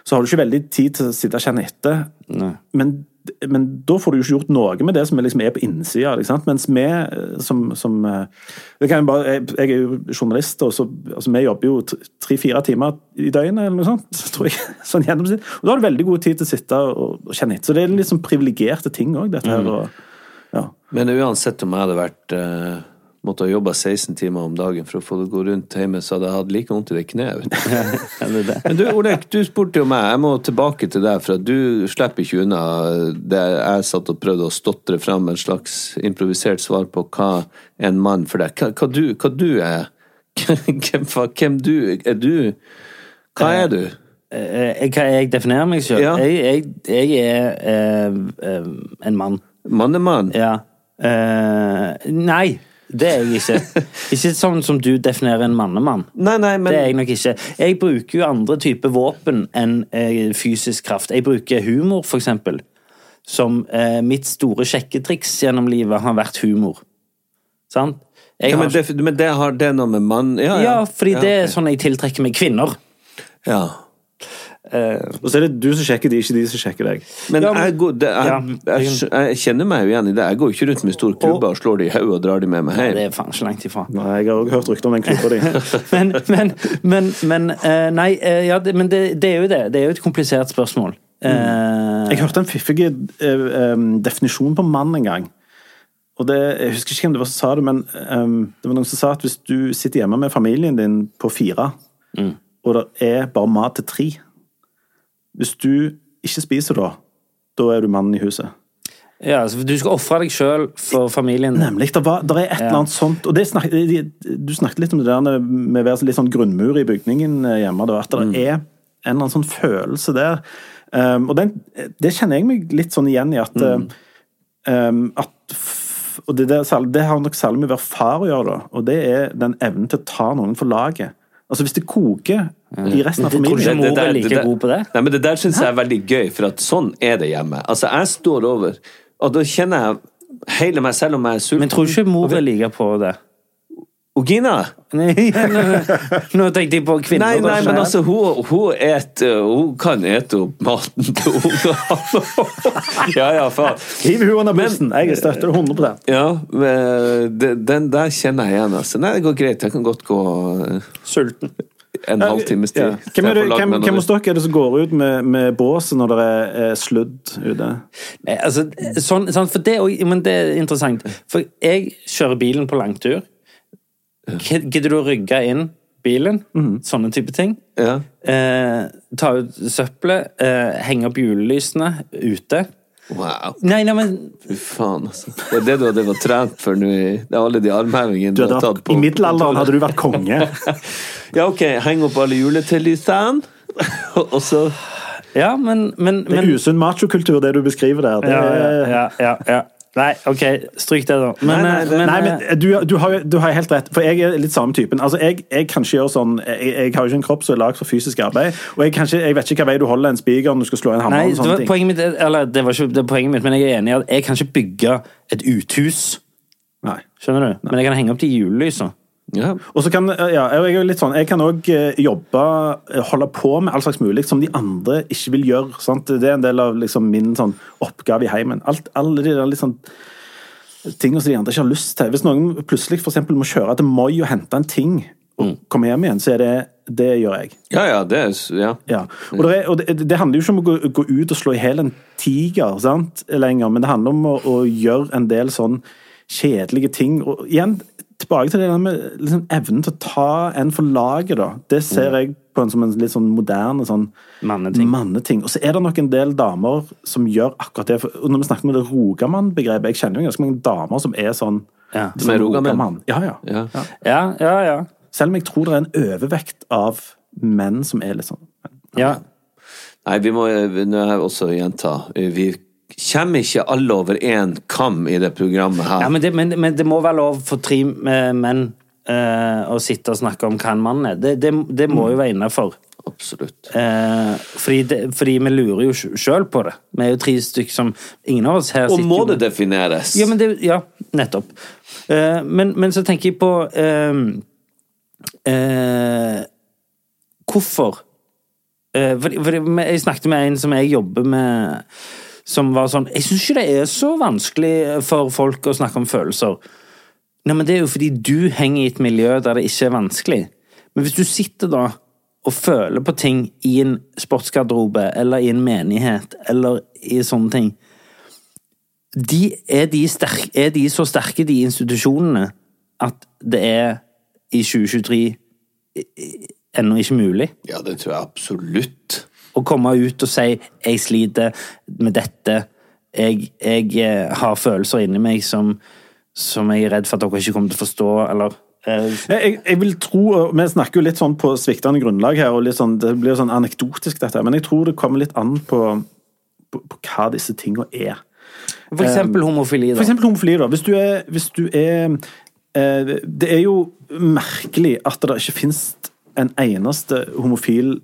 så har du ikke veldig tid til å sitte og kjenne etter. Nei. Men men da får du jo ikke gjort noe med det som liksom er på innsida. Mens vi eh, som, som eh, det kan jeg, bare, jeg, jeg er jo journalist, og så, altså, vi jobber jo tre-fire timer i døgnet, eller noe sånt. tror jeg, sånn gjennomsnitt. Og da har du veldig god tid til å sitte og, kjenne etter. Så det er litt sånn privilegerte ting òg, dette her. og ja. Men uansett om jeg hadde vært eh, måtte ha jobba 16 timer om dagen for å få det gå rundt hjemme, så hadde jeg hatt like vondt i det kneet. Men du, Olek, du spurte jo meg, jeg må tilbake til deg, for at du slipper ikke unna det jeg satt og prøvde å stotre fram en slags improvisert svar på hva en mann for deg Hva, hva, du, hva du er? Hvem, hva- hvem du Er du Hva er du? Eh, Hva jeg definerer meg sjøl? Ja. Jeg, jeg, jeg er eh, eh, en mann. Mannemann? Ja. Eh, nei, det er jeg ikke. Ikke sånn som du definerer en mannemann. Nei, nei, men Det er jeg nok ikke. Jeg bruker jo andre typer våpen enn eh, fysisk kraft. Jeg bruker humor, for eksempel. Som eh, mitt store sjekketriks gjennom livet har vært humor. Sant? Ja, men, har- det, men det har det noe med mann Ja, ja, fordi Ja, det er sånn jeg tiltrekker meg kvinner. Ja. Og så er det du som sjekker de, ikke de som sjekker deg. Men Ja, men- jeg, går, det, jeg, Ja, jeg, jeg kjenner meg jo igjen i det. Jeg går ikke rundt med stor klubbe og slår de i hodet og drar de med meg Det er faen ikke langt ifra. Nei, jeg har òg hørt rykter om den klubba di. Men, men, men, men eh, Nei, eh, ja, det, men det, det er jo det. Det er jo et komplisert spørsmål. Mm. Jeg hørte en fiffig uh, um, definisjon på mann en gang. Og det, Jeg husker ikke hvem det var som sa det, men um, det var noen som sa at hvis du sitter hjemme med familien din på fire, og det er bare mat til tre Hvis du ikke spiser da, da er du mannen i huset. ja, altså, du skal ofre deg sjøl for familien. Nemlig. Det, var, det er et eller annet sånt og det snak, Du snakket litt om det der med å være litt sånn grunnmur i bygningen eh, hjemme. Da, at det er en eller annen sånn følelse der. Um, og den, det kjenner jeg meg litt sånn igjen i at, um, at og det, der, det har nok særlig med å være far å gjøre, da. Og det er den evnen til å ta noen for laget. Altså Hvis det koker i resten av familien ikke mor er like god på det? Nei, men det der syns jeg er veldig gøy, for at sånn er det hjemme. Altså, jeg står over, og da kjenner jeg hele meg, selv om jeg er sulten. Men tror du ikke mor er like på det? Og Gina? Nei, nå, nå tenkte jeg på kvinner. Nei, nei, men altså, hun, hun, et, hun kan ete opp maten til ungene. ja, ja, faen. Hiv hun under bussen! Jeg støtter det 100 Ja, det- den der kjenner jeg igjen, altså. Nei, det går greit. Jeg kan godt gå eh, Sulten. en halvtimes tid. Ja. Hvem, er det, hvem, hvem hos dere er det som går ut med, med båset når det er eh, sludd ute? Nei, altså, sånn, sånn, for det, men det er interessant. For jeg kjører bilen på langtur. Gidder du å rygge inn bilen? Sånne type ting. Ja. Eh, ta ut søppelet, eh, henge opp julelysene ute. Wow. Nei, nei, men Fy faen, altså. Det er det du hadde vært trent for nå i Det er alle de armhevingene Du du har tatt på. I middelalderen hadde du vært konge. Ja, ok. Heng opp alle juletelysene. Og så Ja, men, men, Det er men usunn machokultur, det du beskriver der. Det ja, ja, ja, ja, ja. Nei, OK, stryk det, da. Men, Nei, nei, eh, Nei, men, men du, du, har, du har helt rett, for jeg er litt samme typen. Altså, jeg, jeg kan ikke gjøre sånn Jeg, jeg har jo ikke en kropp som er lagd for fysisk arbeid. Og jeg, ikke, jeg vet ikke hva vei du holder en spiker når du skal slå en hammer. Nei, og det var ting. poenget mitt, eller det var ikke det var poenget mitt, men jeg er enig i at jeg kan ikke bygge et uthus. Nei. Skjønner du? Men jeg kan henge opp de julelysene. Ja. Og så kan, ja, jeg er litt sånn, jeg kan òg jobbe, eh, holde på med all slags mulig som de andre ikke vil gjøre. Sant? Det er en del av liksom, min sånn, oppgave i heimen. Alt, alle de der sånn tingene som de andre ikke har lyst til. Hvis noen plutselig for eksempel, må kjøre til Moi og hente en ting, og komme hjem igjen, så er det det gjør jeg. ja, ja, det er Ja. Ja. Og, det, er, og det, det handler jo ikke om å gå, gå ut og slå i hjel en tiger sant, lenger, men det handler om å, å gjøre en del sånn kjedelige ting. Og igjen, tilbake til det med liksom, evnen til å ta en for laget, da. Det ser jeg på en som en litt sånn moderne sånn Manneting. manneting. Og så er det nok en del damer som gjør akkurat det. For, og når vi snakker om det rogamann-begrepet, jeg kjenner jo ganske mange damer som er sånn Ja. som er rogamann? rogamann. Ja, ja. Ja. Ja, ja, ja. Selv om jeg tror det er en overvekt av menn som er litt sånn ja. Nei, vi må nå jeg også gjenta Vi kommer ikke alle over én kam i det programmet her. ja men, det, men, men det må være lov for tre eh, menn eh, å sitte og snakke om hva en mann er. Det, det, det må jo være innafor. Absolutt. Eh, fordi, fordi vi lurer jo sjøl på det. Vi er jo tre stykker som Ingen av oss her Og må det defineres? Ja, men det, ja nettopp. Eh, men, men så tenker jeg på eh, eh, Hvorfor? Eh, fordi, fordi jeg snakket med en som jeg jobber med som var sånn Jeg syns ikke det er så vanskelig for folk å snakke om følelser. Nei, men det er jo fordi du henger i et miljø der det ikke er vanskelig. Men hvis du sitter da og føler på ting i en sportsgarderobe eller i en menighet eller i sånne ting de, er, de sterk, er de så sterke, de institusjonene, at det er i 2023 ennå ikke mulig? Ja, det tror jeg absolutt. Å komme ut og si 'jeg sliter med dette', jeg, jeg eh, har følelser inni meg som, som jeg er redd for at dere ikke kommer til å forstå, eller eh, Jeg, jeg vil tro, Vi snakker jo litt sånn på sviktende grunnlag her, og sånn, det blir sånn anekdotisk, dette, men jeg tror det kommer litt an på, på, på hva disse tingene er. For eksempel homofili, da. For eksempel homofili, da. Hvis du er, hvis du er eh, Det er jo merkelig at det ikke finnes en eneste homofil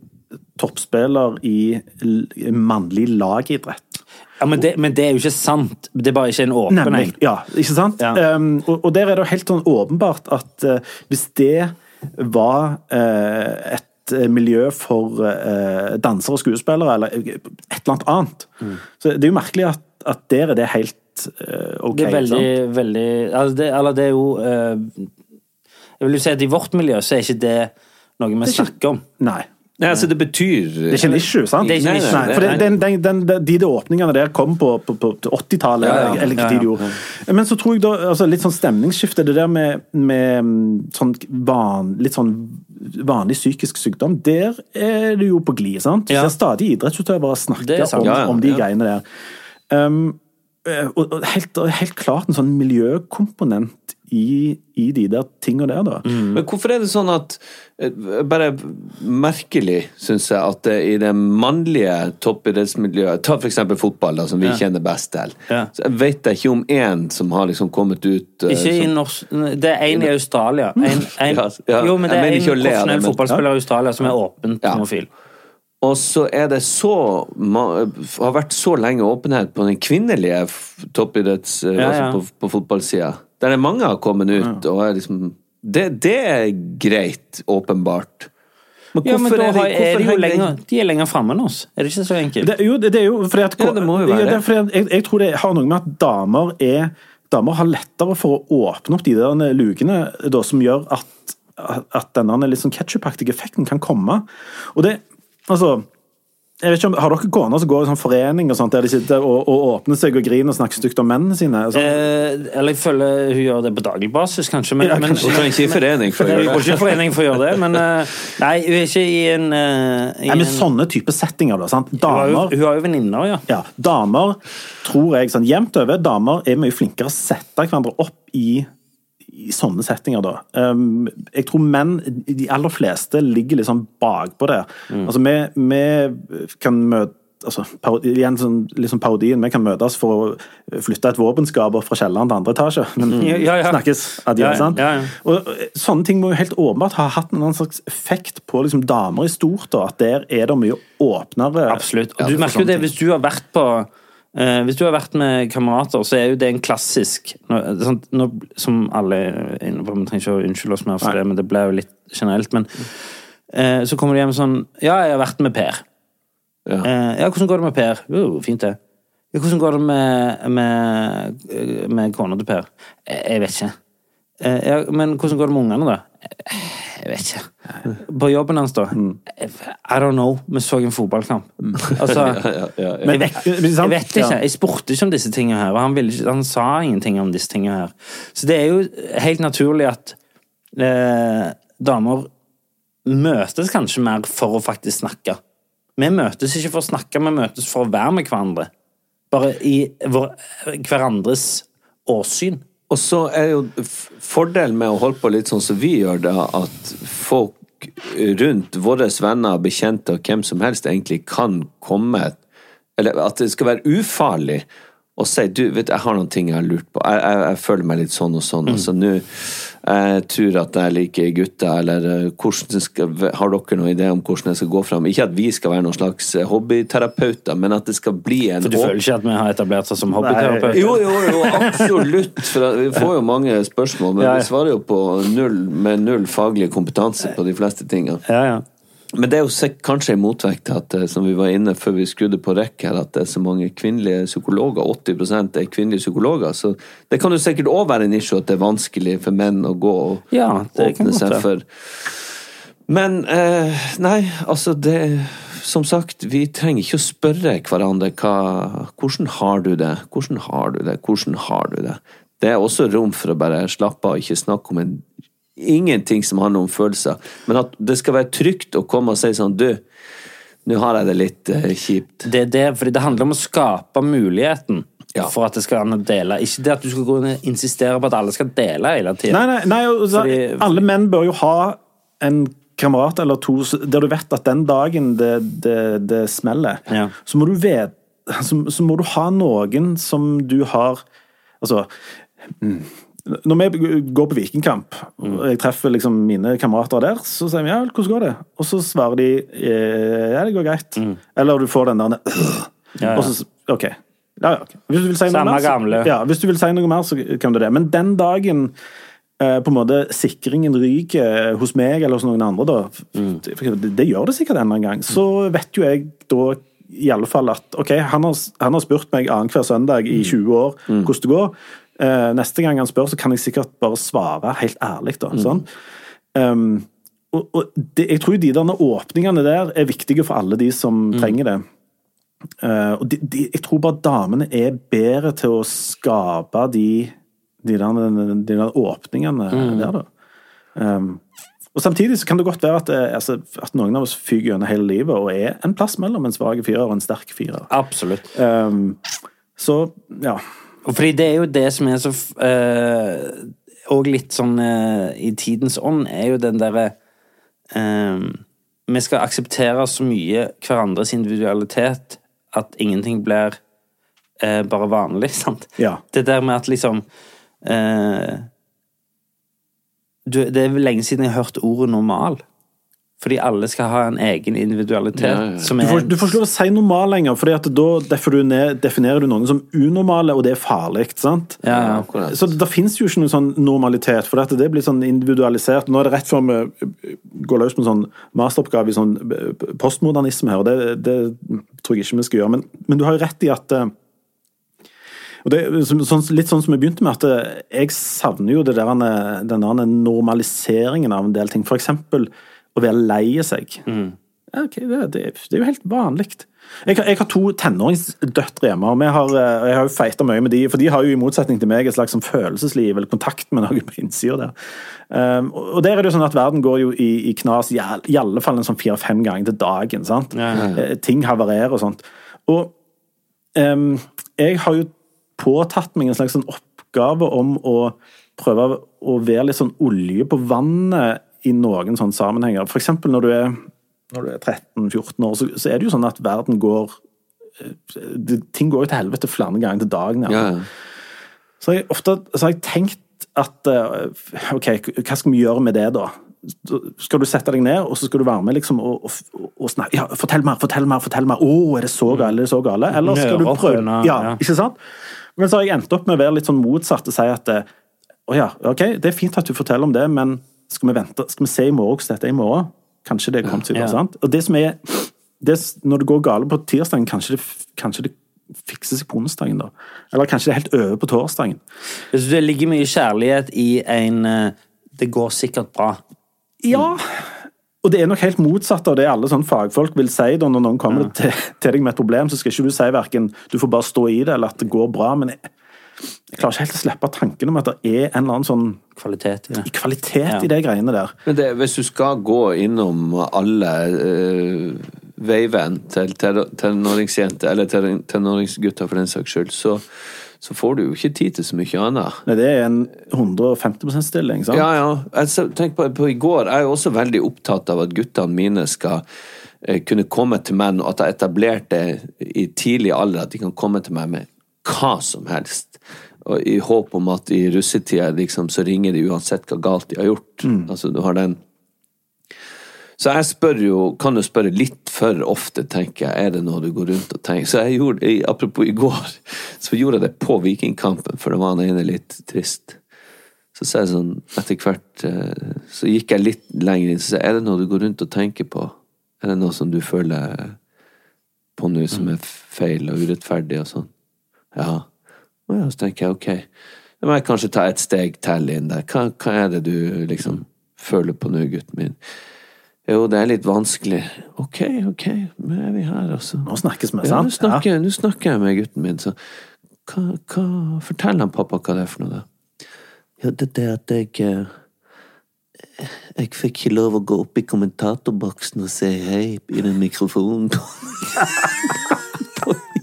toppspiller i mannlig lagidrett. Ja, men det, men det er jo ikke sant. Det er bare ikke en åpen Nemlig. en. Ja, ikke sant? Ja. Um, og, og der er det jo helt sånn åpenbart at uh, hvis det var uh, et eh, miljø for uh, dansere og skuespillere, eller et eller annet annet, Mm. så det er jo merkelig at, at der er det helt ok. Det er veldig, sant? veldig altså det, Eller det er jo Jeg vil jo si at i vårt miljø så er ikke det noe vi snakker om. Nei. Nei, altså, det betyr Det er ikke en issue, sant? Det er ikke Nei, nei, for den, den, den, den, de, de åpningene der kom på, på, på 80-tallet, Ja, ja. eller hva Ja, tid de ja. gjorde. Men så tror jeg da, altså litt sånn stemningsskifte, det der med, med mm, sånn van, litt sånn vanlig psykisk sykdom, der er det jo på glid, sant? Du Ja. ser stadig idrettsutøvere snakke om, Ja, ja, om de ja. greiene der. Um, eh, og helt, helt klart en sånn miljøkomponent i, i de der tingene der, da. Men hvorfor er det sånn at eh, Bare merkelig, syns jeg, at det i det mannlige toppidrettsmiljøet Ta eksempel fotball, da, som vi kjenner best til. Ja. Så jeg vet jeg ikke om én som har liksom kommet ut Ikke som, i norsk Det er en i Australia. En, en, Ja, ja. Jo, men det er én profesjonell men- fotballspiller i Australia som er åpent Ja. homofil. Og så er det så Har vært så lenge åpenhet på den kvinnelige toppidretts... eh, Ja, ja. Altså på, på fotballsida. Der er mange har kommet ut og er liksom det, det er greit, åpenbart. Men Ja, men da er de, er de jo lenger, de er lenger framme enn oss. Er det ikke så enkelt? Det, jo, det, det er jo fordi at Ja, det må jo være. Ja, det jeg, jeg tror det har noe med at damer er Damer har lettere for å åpne opp de der lukene da, som gjør at, at denne litt sånn ketsjupaktige effekten kan komme. Og det Altså jeg vet ikke om, Har dere koner som går i sånn forening og sånt, der de sitter og, og åpner seg og griner og snakker stygt om mennene sine? Sånn. Eh, eller jeg føler hun gjør det på daglig basis, kanskje. Men, Ja, men, kanskje. Hun trenger ikke i forening for å Hun gjøre det. ikke i forening for å gjøre det, men eh, Nei, hun er ikke i en, eh, i Nei, men en sånne type settinger, da. sant? Hun har jo, Damer hun har jo venninner, ja. Ja, damer tror jeg sånn jevnt over Damer er mye flinkere å sette hverandre opp i, i sånne settinger, da. Um, jeg tror menn, de aller fleste, ligger liksom bakpå det. Mm. Altså, vi, vi kan møte Altså, parodi, igjen sånn, liksom parodien, Vi kan møtes for å flytte et våpenskap fra kjelleren til andre etasje. Men Ja, ja, ja. snakkes adjø, Ja, sant? Og eh, Sånne ting må jo helt åpenbart ha hatt en slags effekt på liksom, damer i stort. da, At der er det mye åpnere Absolutt. Og du merker jo det hvis du har vært på Hvis du har vært med kamerater, så er jo det en klassisk nå, sånn, nå, Som alle er inne på, vi trenger ikke å unnskylde oss mer for Nei. det, men det ble jo litt generelt. Men eh, så kommer de hjem sånn Ja, jeg har vært med Per. Ja. Eh, ja, hvordan går det med Per? Jo, fint, det. Ja, hvordan går det med, med, med kona til Per? Eh, Jeg vet ikke. Eh, ja, men hvordan går det med ungene, da? Eh, Jeg vet ikke. På jobben hans, da? I don't know. Vi så en fotballkamp. Altså Ja, ja, ja. Men, jeg, vet, jeg vet ikke. Jeg spurte ikke om disse tingene her, han, ville ikke, han sa ingenting om disse tingene her. Så det er jo helt naturlig at eh, damer møtes kanskje mer for å faktisk snakke. Vi møtes ikke for å snakke, vi møtes for å være med hverandre. Bare i vår, hverandres åsyn. Og så er jo fordelen med å holde på litt sånn som vi gjør, da, at folk rundt våre venner, bekjente og hvem som helst egentlig kan komme Eller at det skal være ufarlig å si du, vet jeg har noen ting jeg har lurt på. Jeg, jeg, jeg føler meg litt sånn og sånn. Altså nå Jeg tror at jeg liker gutter, eller eh, skal, har dere noen idé om hvordan jeg skal gå fram? Ikke at vi skal være noen slags eh, hobbyterapeuter, men at det skal bli en For du føler ikke at vi har etablert oss som hobbyterapeuter? jo, jo, jo, absolutt. For vi får jo mange spørsmål, men vi svarer jo på null, med null faglig kompetanse på de fleste tingene. Ja, ja. Men det er jo kanskje en motvekt til at, eh, som vi var inne før vi skrudde på rekk her, at det er så mange kvinnelige psykologer. 80% er kvinnelige psykologer. Så det kan jo sikkert òg være en issue at det er vanskelig for menn å gå og Ja, det åpne seg for Men eh, nei, altså det Som sagt, vi trenger ikke å spørre hverandre hva, hvordan har du det, hvordan har du det, hvordan har du det. Det er også rom for å bare slappe av og ikke snakke om en ingenting som handler om følelser. Men at det skal være trygt å komme og si sånn Du, nå har jeg det litt uh, kjipt. Det det, fordi det handler om å skape muligheten Ja. for at det skal an å dele. Ikke det at du skal gå inn og insistere på at alle skal dele hele tiden. Nei, nei, nei og Fordi- Alle menn bør jo ha en kamerat eller to der du vet at den dagen det, det, det smeller, Ja. så, må du vet, så, så må du ha noen som du har Altså mm, Når vi går på Vikingkamp, og jeg treffer liksom mine kamerater der, så sier vi ja, hvordan går det? Og så svarer de eh, ja, det går greit. Eller du får den der Mm. Ja, ja. Så OK. Ja, ja. Hvis du si mer, så, ja, hvis du vil si noe mer, så kan du det. Men den dagen eh, på en måte sikringen ryker hos meg eller hos noen andre, da, Mm. det, det gjør det sikkert en eller gang, så vet jo jeg da i alle fall at ok, han har, han har spurt meg annenhver søndag Mm. i 20 år hvordan det går. Eh, neste gang han spør, så kan jeg sikkert bare svare helt ærlig. da, Mm. sånn. Um, og, og det, jeg tror de der åpningene der er viktige for alle de som Mm. trenger det. Uh, og de, de, jeg tror bare damene er bedre til å skape de, de, der, de der åpningene Mm. der, da. Um, og samtidig så kan det godt være at, eh, altså, at noen av oss fyker gjennom hele livet og er en plass mellom en svak firer og en sterk firer. Absolutt. Um, så ja. Fordi det er jo det som er så eh, Og litt sånn eh, i tidens ånd, er jo den derre eh, Vi skal akseptere så mye hverandres individualitet at ingenting blir bare vanlig, sant? Ja. Det der med at liksom du, Det er lenge siden jeg har hørt ordet normal. Fordi alle skal ha en egen individualitet. Ja, ja. Som Du er får, du får ikke lov å si normal lenger, for da definerer du, ned, definerer du noen som unormale, og det er farlig. sant? Ja, ja. akkurat. Så det fins jo ikke noen sånn normalitet, for dette, det blir sånn individualisert. Nå er det rett før vi eh, går løs på en sånn masteroppgave i sånn eh, postmodernisme her, og det, det tror jeg ikke vi skal gjøre. Men, men du har jo rett i at eh, og det, sånn, Litt sånn som vi begynte med, at jeg savner jo det der, den der normaliseringen av en del ting. For eksempel å være lei seg. Ja, okay, det, det, det er jo helt vanlig. Jeg, har- jeg har to tenåringsdøtre hjemme, og har, eh, jeg har jo feita mye med de, for de har jo i motsetning til meg et slags sånn følelsesliv, eller kontakt med noen på innsida der. Um, og der er det jo sånn at verden går jo i, i knas i, i alle fall en sånn fire-fem ganger til dagen. sant? Eh, Ting havarerer og sånt. Og um, jeg har jo påtatt meg en slags sånn oppgave om å prøve å være litt sånn olje på vannet i noen sånne sammenhenger. Eksempel når du er, når du er 13-14 år, så, så er det jo sånn at verden går eh, det, Ting går jo til helvete flere ganger til dagen. Ja, ja. Så jeg ofte så har jeg tenkt at eh, OK, hva skal vi gjøre med det, da? Skal du sette deg ned, og så skal du være med liksom og, og, og snakke Ja, fortell mer, fortell mer, fortell mer. Å, er det så gale, er det så gale? Eller skal du prøve ja, ja. ikke sant? Men så har jeg endt opp med å være litt sånn motsatt og si at 'Å oh, ja, ok, det er fint at du forteller om det, men skal vi vente, skal vi se i morgen hvordan dette er i morgen? Kanskje det kommer til å Ja. sant? Og det som er det, Når det går gale på tirsdagen, kanskje det, kanskje det fikser seg på onsdagen, da. Eller kanskje det er helt over på torsdagen. Det ligger mye kjærlighet i en eh, 'det går sikkert bra'. Ja. Og det er nok helt motsatt av det alle sånn fagfolk vil si da når noen kommer til, til deg med et problem. Så skal ikke du si verken 'du får bare stå i det', eller at det går bra. Men jeg, jeg klarer ikke helt å slippe tanken om at det er en eller annen sånn Kvalitet i det. kvalitet Ja. i det greiene der. Men det, hvis du skal gå innom alle uh, veiven til ter- tenåringsjenter, eller tenåringsgutter for den saks skyld, så, så får du jo ikke tid til så mye annet. Nei, det er en 150 %-stilling, sant? Ja, ja. Altså, tenk på, på i går, jeg er jo også veldig opptatt av at guttene mine skal eh, kunne komme til meg, og at jeg etablerte det i tidlig alder, at de kan komme til meg med hva som helst. Og I håp om at i russetida liksom, så ringer de uansett hva galt de har gjort. Altså, du har den så jeg spør jo, kan jo spørre litt for ofte, tenker jeg. Er det noe du går rundt og tenker? Så jeg gjorde, apropos i går, så gjorde jeg det på Vikingkampen, for det var han ene litt trist. Så sa jeg sånn, etter hvert eh, Så gikk jeg litt lenger inn, så sa jeg, er det noe du går rundt og tenker på Er det noe som du føler på nå som er feil og urettferdig og sånn? Ja. Og ja, så tenker jeg ok, da må jeg kanskje ta et steg til inn der. Hva, hva er det du liksom føler på nå, gutten min? Jo, det er litt vanskelig. Ok, ok, nå er vi her, altså. Nå snakkes vi, Ja, nå sant? snakker, nå snakker jeg med gutten min, så hva, hva Fortell han pappa hva det er for noe, da. Ja, det er det at jeg eh, Jeg fikk ikke lov å gå opp i kommentatorboksen og si hei i den mikrofonen. På mikken.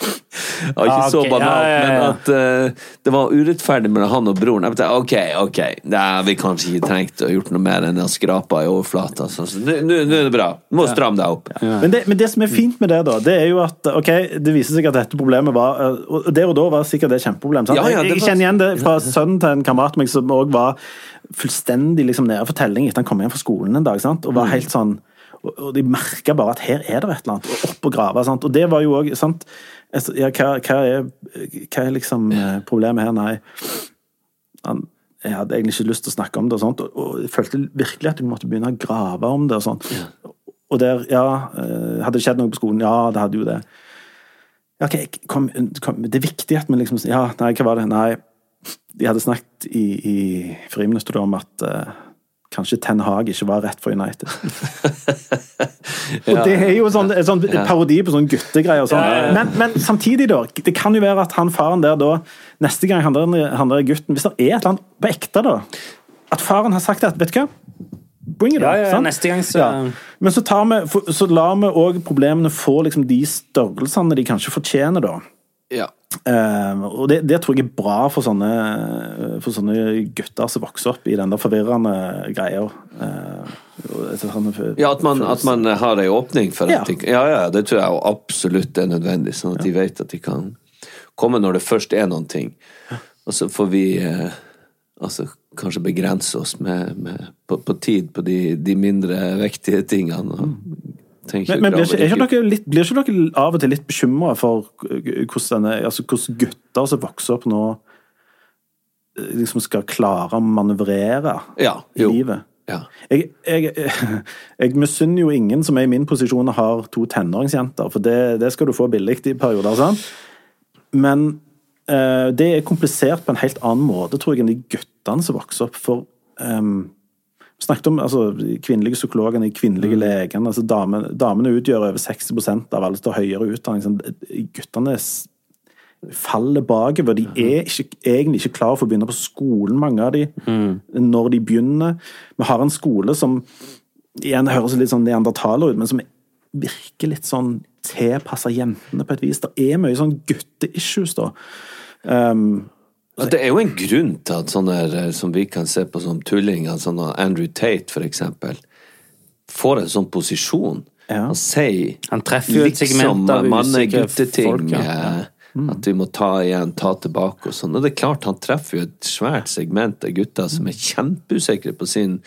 Ja, ikke Ah, så banalt, ja, ja, ja. men at uh, det var urettferdig mellom han og broren. Jeg tenkte, ok, ok, det har vi kanskje ikke trengt å gjort noe mer enn å skrape i overflata. Så så nå er det bra. Du må stramme deg opp. Men det, men det som er fint med det, da, det er jo at ok, det viser seg at dette problemet var eh, Og der og da var sikkert det et kjempeproblem. Sant? Ja, ja, det jeg, jeg kjenner igjen det fra sønnen til en kamerat meg som òg var fullstendig liksom, nede for telling etter han kom hjem fra skolen en dag. Sant? Og var helt sånn og og de merka bare at her er det et eller annet, og opp og grave. Sant? Og det var jo òg sant? Ja, hva, hva, er, hva er liksom eh, problemet her? Nei, han, jeg hadde egentlig ikke lyst til å snakke om det, og sånt, og, og jeg følte virkelig at jeg måtte begynne å grave om det. og sånt. Og der, ja, eh, hadde det skjedd noe på skolen? Ja, det hadde jo det. Ja, ok, kom, kom, det er viktig at vi liksom Ja, nei, hva var det? Nei, de hadde snakket i, i friminuttet om at eh, kanskje Ten Hag ikke var rett for United. Og det er jo sånn, sånn parodi på sånn guttegreier og sånn. Men, men samtidig, da. Det kan jo være at han faren der da Neste gang han der, han der gutten Hvis det er et eller annet på ekte, da At faren har sagt at Vet du hva? Bring it Ja, on, ja, neste gang så- Ja. Men så, tar vi, så lar vi òg problemene få liksom de størrelsene de kanskje fortjener, da. Ja. Eh, og det, det tror jeg er bra for sånne, for sånne gutter som vokser opp i den der forvirrende greia. Sånne- Ja, at man, at man har ei åpning for Ja. at ja, ja, det tror jeg absolutt er nødvendig, sånn at de vet at de kan komme når det først er noen ting. Og så får vi uh, altså, kanskje begrense oss med, med, på, på tid på de, de mindre vektige tingene. Og Men, men blir, ikke, er ikke dere litt, blir ikke dere av og til litt bekymra for hvordan, denne, altså, hvordan gutter som vokser opp nå, eh, liksom skal klare å manøvrere Ja, i livet? Ja. Jeg, jeg, jeg misunner jo ingen som er i min posisjon og har to tenåringsjenter, for det, det skal du få billig i perioder. sant? Men eh, det er komplisert på en helt annen måte, tror jeg, enn de guttene som vokser opp. For um, snakket om altså, kvinnelige psykologene, kvinnelige kvinnelige legene. altså Damene, damene utgjør over 60% av alle som har høyere utdanning. Sånn, guttene faller bakover. De er ikke, egentlig ikke klar for å begynne på skolen, mange av de, når de begynner. Vi har en skole som igjen høres litt sånn neandertaler ut, men som virker litt sånn tilpassa jentene på et vis. Det er mye sånn gutte-issues, da. Um, Det er jo en grunn til at sånne eh, som vi kan se på som tullinger, sånn Andrew Tate for eksempel, får en sånn posisjon. Ja. Han sier Han treffer jo et segment av usikre manne-gutteting. folk, ja. Mm. At vi må ta igjen, ta tilbake og sånn. Og det er klart, han treffer jo et svært segment av gutter som er kjempeusikre på sin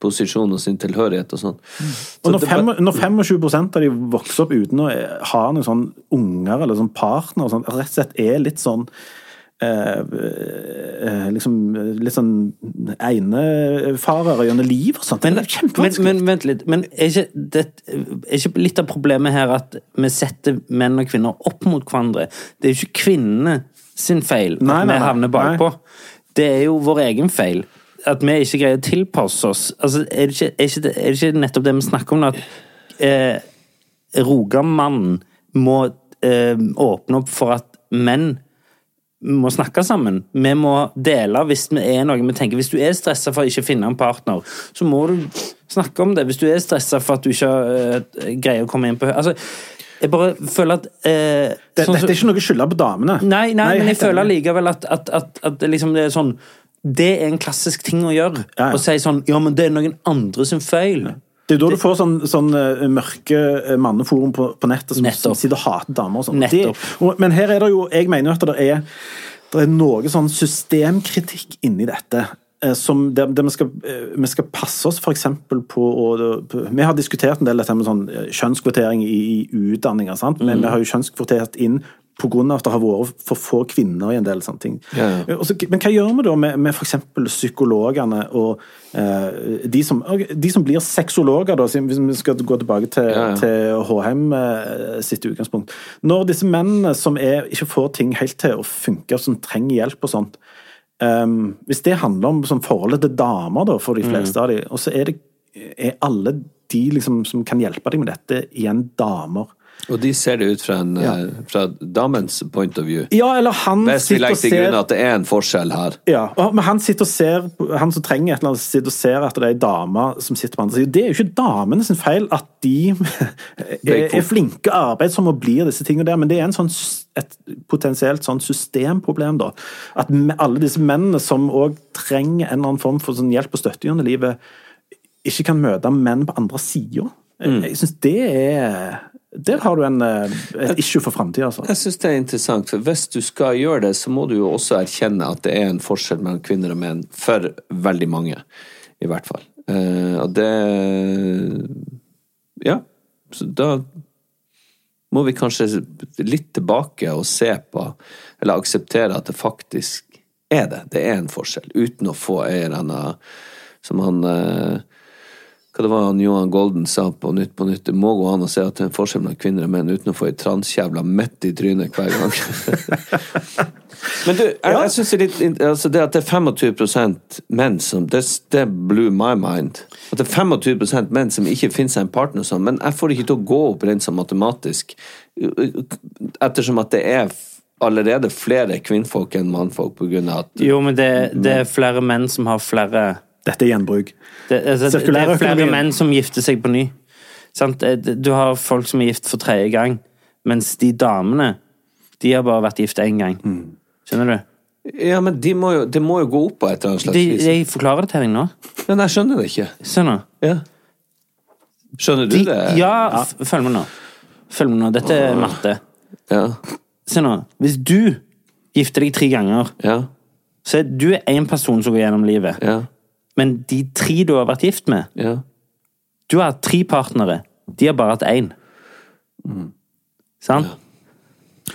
posisjon og sin tilhørighet og sånn. Mm. Og når, fem, når 25% av de vokser opp uten å ha noen sånn unger eller sånn partner, og sånn, rett og slett er litt sånn eh, eh, liksom litt sånn einefarer gjennom liv og sånt. Men, men, men vent litt. Men er ikke, det, er ikke litt av problemet her at vi setter menn og kvinner opp mot hverandre? Det er jo ikke kvinnene sin feil at Nei, nei, vi havner bakpå. Det er jo vår egen feil. At vi ikke greier å tilpasse oss. Altså, er, det ikke, er, ikke det, er det ikke nettopp det vi snakker om, at eh, Rogamannen må eh, åpne opp for at menn må snakke sammen. Vi må dele hvis vi er noe vi tenker. Hvis du er stressa for å ikke finne en partner, så må du snakke om det. Hvis du er stressa for at du ikke eh, greier å komme inn på Altså, jeg bare føler at eh, Det, sånn dette er ikke noe skylda på damene. Nei, nei, men jeg føler likevel at, at, at, at liksom det er sånn Det er en klassisk ting å gjøre. Ja, ja. Å si sånn Ja, men det er noen andre sin feil. Det er jo da du får sånn, sånn eh, mørke eh, manneforum på, på nettet som, som sitter og hater damer og sånn. Men her er det jo Jeg mener jo at det er, det er noe sånn systemkritikk inni dette. eh, Som der, der vi, skal, vi skal passe oss eksempel på, å- Vi har diskutert en del dette med sånn kjønnskvotering i, i utdanninger, sant? men vi har jo kjønnskvotert inn på grunn av at det har vært for få kvinner i en del sånne ting. Ja, ja. Men hva gjør vi da med, med f.eks. psykologene og eh, de, som, de som blir sexologer, da, hvis vi skal gå tilbake til, Ja, til Håheim eh, sitt utgangspunkt. Når disse mennene som er, ikke får ting helt til å funke, som trenger hjelp og sånt um, Hvis det handler om sånn, forholdet til damer, da, for de Mm. fleste av dem, og så er det er alle de liksom, som kan hjelpe deg med dette, igjen damer. Og de ser det ut fra, en, ja. fra damens point of view. Ja, eller han Hvis vi sitter og legger til ser grunn at det er en forskjell her. Ja, og- men han sitter og ser Han som trenger et eller annet, sitter og ser at det er ei dame som sitter på andre siden. Det er jo ikke damene sin feil at de er, er flinke arbeidsomme og blir disse tingene der, men det er en sånn, et potensielt sånn systemproblem, da. At alle disse mennene som òg trenger en eller annen form for sånn hjelp og støtte gjennom livet, ikke kan møte menn på andre sida. Mm. Jeg syns det er Der har du en, eh, et issue for framtida, altså. Jeg syns det er interessant, for hvis du skal gjøre det, så må du jo også erkjenne at det er en forskjell mellom kvinner og menn, for veldig mange, i hvert fall. Eh, og det Ja. Så da må vi kanskje litt tilbake og se på, eller akseptere at det faktisk er det. Det er en forskjell, uten å få en eller annen Som han eh, hva det var han Johan Golden sa på Nytt på Nytt, det må gå an å se at det er en forskjell mellom kvinner og menn uten å få ei transkjevla midt i trynet hver gang. Men du, jeg, jeg synes det er litt altså det at det er 25% menn som det, det blew my mind. At det er 25% menn som ikke finner seg en partner sånn, men jeg får det ikke til å gå opp rent sånn matematisk. Ettersom at det er allerede flere kvinnfolk enn mannfolk på grunn av at Jo, men det, det er flere menn som har flere Dette er gjenbruk. Det, altså, det er flere menn som gifter seg på ny. Sant? Eh, Du har folk som er gift for tredje gang, mens de damene, de har bare vært gift én gang. Mm. Skjønner du? Ja, men det må de det må jo gå opp på et eller annet slags De, vis. jeg forklarer det til deg nå. Men jeg skjønner det ikke. Skjønner. Ja. Skjønner du De, det? ja, ja. følg med nå. Følg med nå. Dette er matte. Ja. Se nå. Hvis du gifter deg tre ganger, Ja. så er du én person som går gjennom livet. Ja. Men de tre du har vært gift med Ja. Du har hatt tre partnere. De har bare hatt én. Mm. Sant?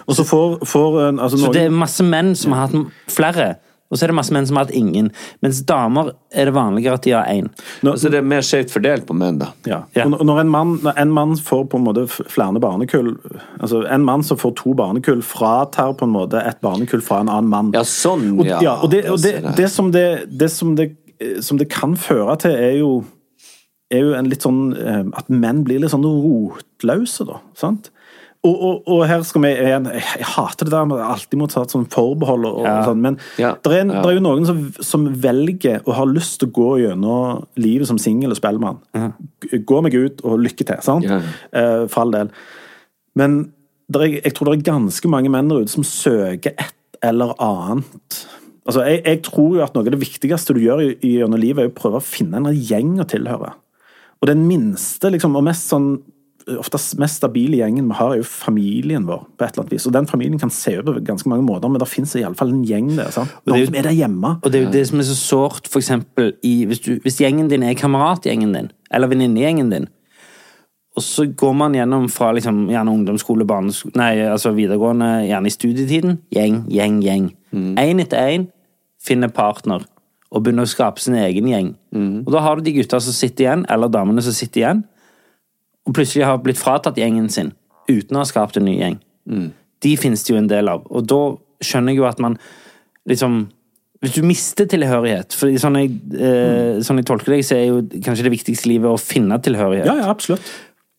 Og så får, får en- altså Så noen, det er masse menn som har hatt flere, og så er det masse menn som har hatt ingen. Mens damer er det vanligere at de har én. Altså det er mer skjevt fordelt på menn, da. Ja. Ja. Og når en mann, når en mann får på en måte flere barnekull altså En mann som får to barnekull, fratar på en måte et barnekull fra en annen mann. Ja, sånn, Og, ja. ja, og, det, og det, det, som det, det, som det som det kan føre til, er jo er jo en litt sånn eh, At menn blir litt sånn rotløse, da. sant? Og, og, og her skal vi igjen Jeg, jeg hater det der med alltid må ta et sånn forbehold, og, og Ja. sånn, men Ja. det er, Ja. er jo noen som, som velger og har lyst til å gå gjennom livet som singel og spellemann. Gå meg ut, og lykke til. sant? Eh, for all del. Men er, jeg tror det er ganske mange menn der ute som søker et eller annet. Altså, jeg, jeg tror jo at noe av det viktigste du gjør gjennom livet, er å prøve å finne en gjeng å tilhøre. Og den minste liksom, og mest sånn oftest mest stabile gjengen vi har, er jo familien vår. på et eller annet vis. Og den familien kan se ut på ganske mange måter, men det finnes iallfall en gjeng der. sant? er Noen jo- som er der hjemme. Og det er jo det som er så sårt, for eksempel, i, hvis, du, hvis gjengen din er kameratgjengen din, eller venninnegjengen din, og så går man gjennom fra liksom, gjerne ungdomsskole, barneskole, nei, altså videregående, gjerne i studietiden, gjeng, gjeng, gjeng. Én etter én finner partner, og begynner å skape sin egen gjeng. Og da har du de gutta som sitter igjen, eller damene som sitter igjen, og plutselig har blitt fratatt gjengen sin, uten å ha skapt en ny gjeng. De finnes det jo en del av. Og da skjønner jeg jo at man liksom Hvis du mister tilhørighet For sånn jeg, eh, sånn jeg tolker deg, så er jo kanskje det viktigste i livet å finne tilhørighet. Ja, ja, absolutt.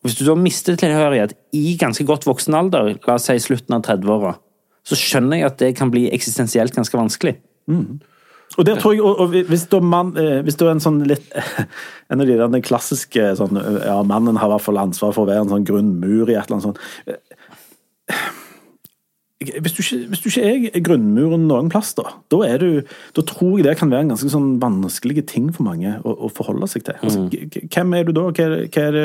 Hvis du da mister tilhørighet i ganske godt voksen alder, la oss si slutten av 30-åra, så skjønner jeg at det kan bli eksistensielt ganske vanskelig. Og det tror jeg, og, og hvis, du er eh, hvis du er en sånn litt En av de der klassiske sånn Ja, mannen har i hvert fall ansvar for å være en sånn grunnmur i et eller annet sånt. Eh, Hvis du, ikke, hvis du ikke er grunnmuren noen plass, da, da, er du, da tror jeg det kan være en ganske sånn vanskelig ting for mange å, å forholde seg til. Altså, k- hvem er du da? Hva er hva er det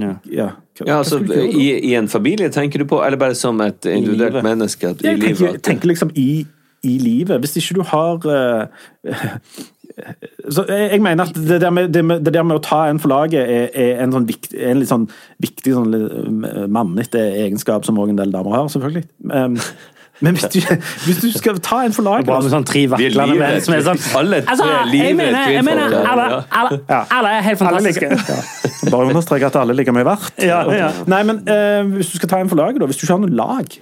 Ja. ja, hva, Ja, altså, gjøre i, I en familie, tenker du på, eller bare som et individuelt menneske? I Jeg livet? tenker, tenker liksom i, i livet. Hvis ikke du har eh, Så jeg, jeg mener at det der, med, det, med, det der med å ta en for laget er, er en, sånn vikt, en litt sånn viktig sånn mannete egenskap som også en del damer har, selvfølgelig. Um, men hvis du, hvis du skal ta en for laget Bare med sånn tre Vi er vaklende menn som er sånn Alle tre Altså, er livredd mener, jeg mener alle, alle, alle er helt fantastiske. like, ja. Bare understreke at alle er like mye verdt. Ja, ja. Nei, men uh, hvis du skal ta en for laget, da. Hvis du ikke har noe lag,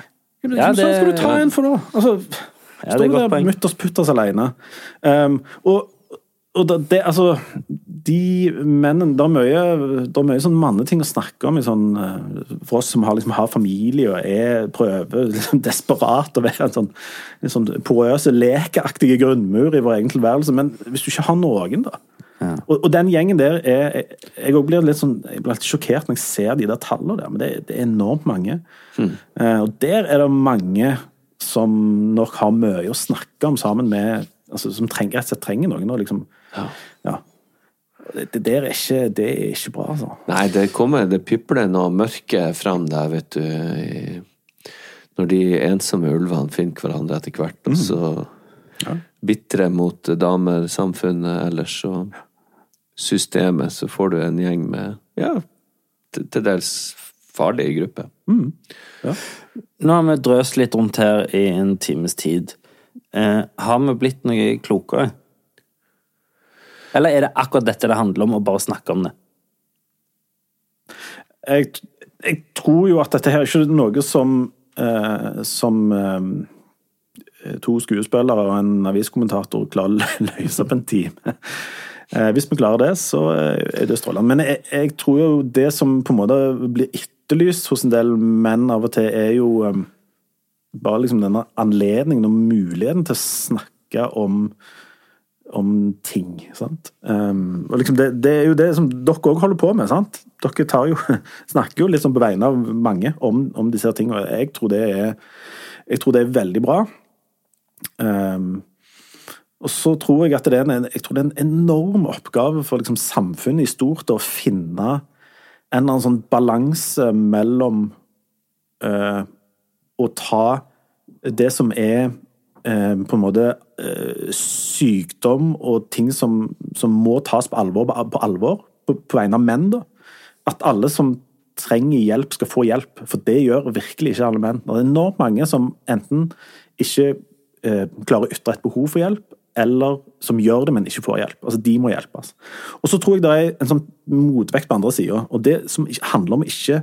Ja, skal du ta en for da? Altså, Ja, står et der mutters putters alene. Um, og og det, altså De mennene Det er mye, det er mye sånn manneting å snakke om i sånn, eh, for oss som har, liksom, har familie og er prøver liksom, desperat å være en sånn, en sånn porøse, lekeaktige grunnmur i vår egen tilværelse. Men hvis du ikke har noen, da og, og den gjengen der er Jeg jeg blir litt sånn, jeg blir litt sjokkert når jeg ser de der tallene der, men det, det er enormt mange. Eh, og der er det mange som nok har mye å snakke om sammen med altså, Som trenger, rett og slett trenger noen. Og liksom, ja. Det, det der er ikke, det er ikke bra, altså. Nei, det kommer, det pipler noe mørke fram der, vet du. i- Når de ensomme ulvene finner hverandre etter hvert, og så bitre mot damer, samfunnet ellers og systemet, så får du en gjeng med ja, til, dels farlige grupper. Nå har vi drøst litt rundt her i en times tid. Eh, har vi blitt noe klokere? Eller er det akkurat dette det handler om, å bare snakke om det? jeg, jeg tror jo at dette her er ikke noe som eh, som eh, to skuespillere og en aviskommentator klarer å løse på en time. Eh, hvis vi klarer det, så eh, er det strålende. Men jeg, jeg tror jo det som på en måte blir etterlyst hos en del menn av og til, er jo eh, bare liksom denne anledningen og muligheten til å snakke om om ting. sant? Um, og liksom det, det er jo det som dere òg holder på med. sant? Dere jo, snakker jo litt sånn på vegne av mange om, om disse tingene. Jeg tror det er, jeg tror det er veldig bra. Um, og så tror jeg at det er en, det er en enorm oppgave for liksom samfunnet i stort å finne en eller annen sånn balanse mellom uh, å ta det som er uh, på en måte uh, sykdom og ting som, som må tas på alvor, på, alvor på, på vegne av menn. da. At alle som trenger hjelp, skal få hjelp. For det gjør virkelig ikke alle menn. Det er enormt mange som enten ikke klarer å ytre et behov for hjelp, eller som gjør det, men ikke får hjelp. Altså, De må hjelpes. Og så tror jeg det er en sånn motvekt på andre sida, og det som handler om ikke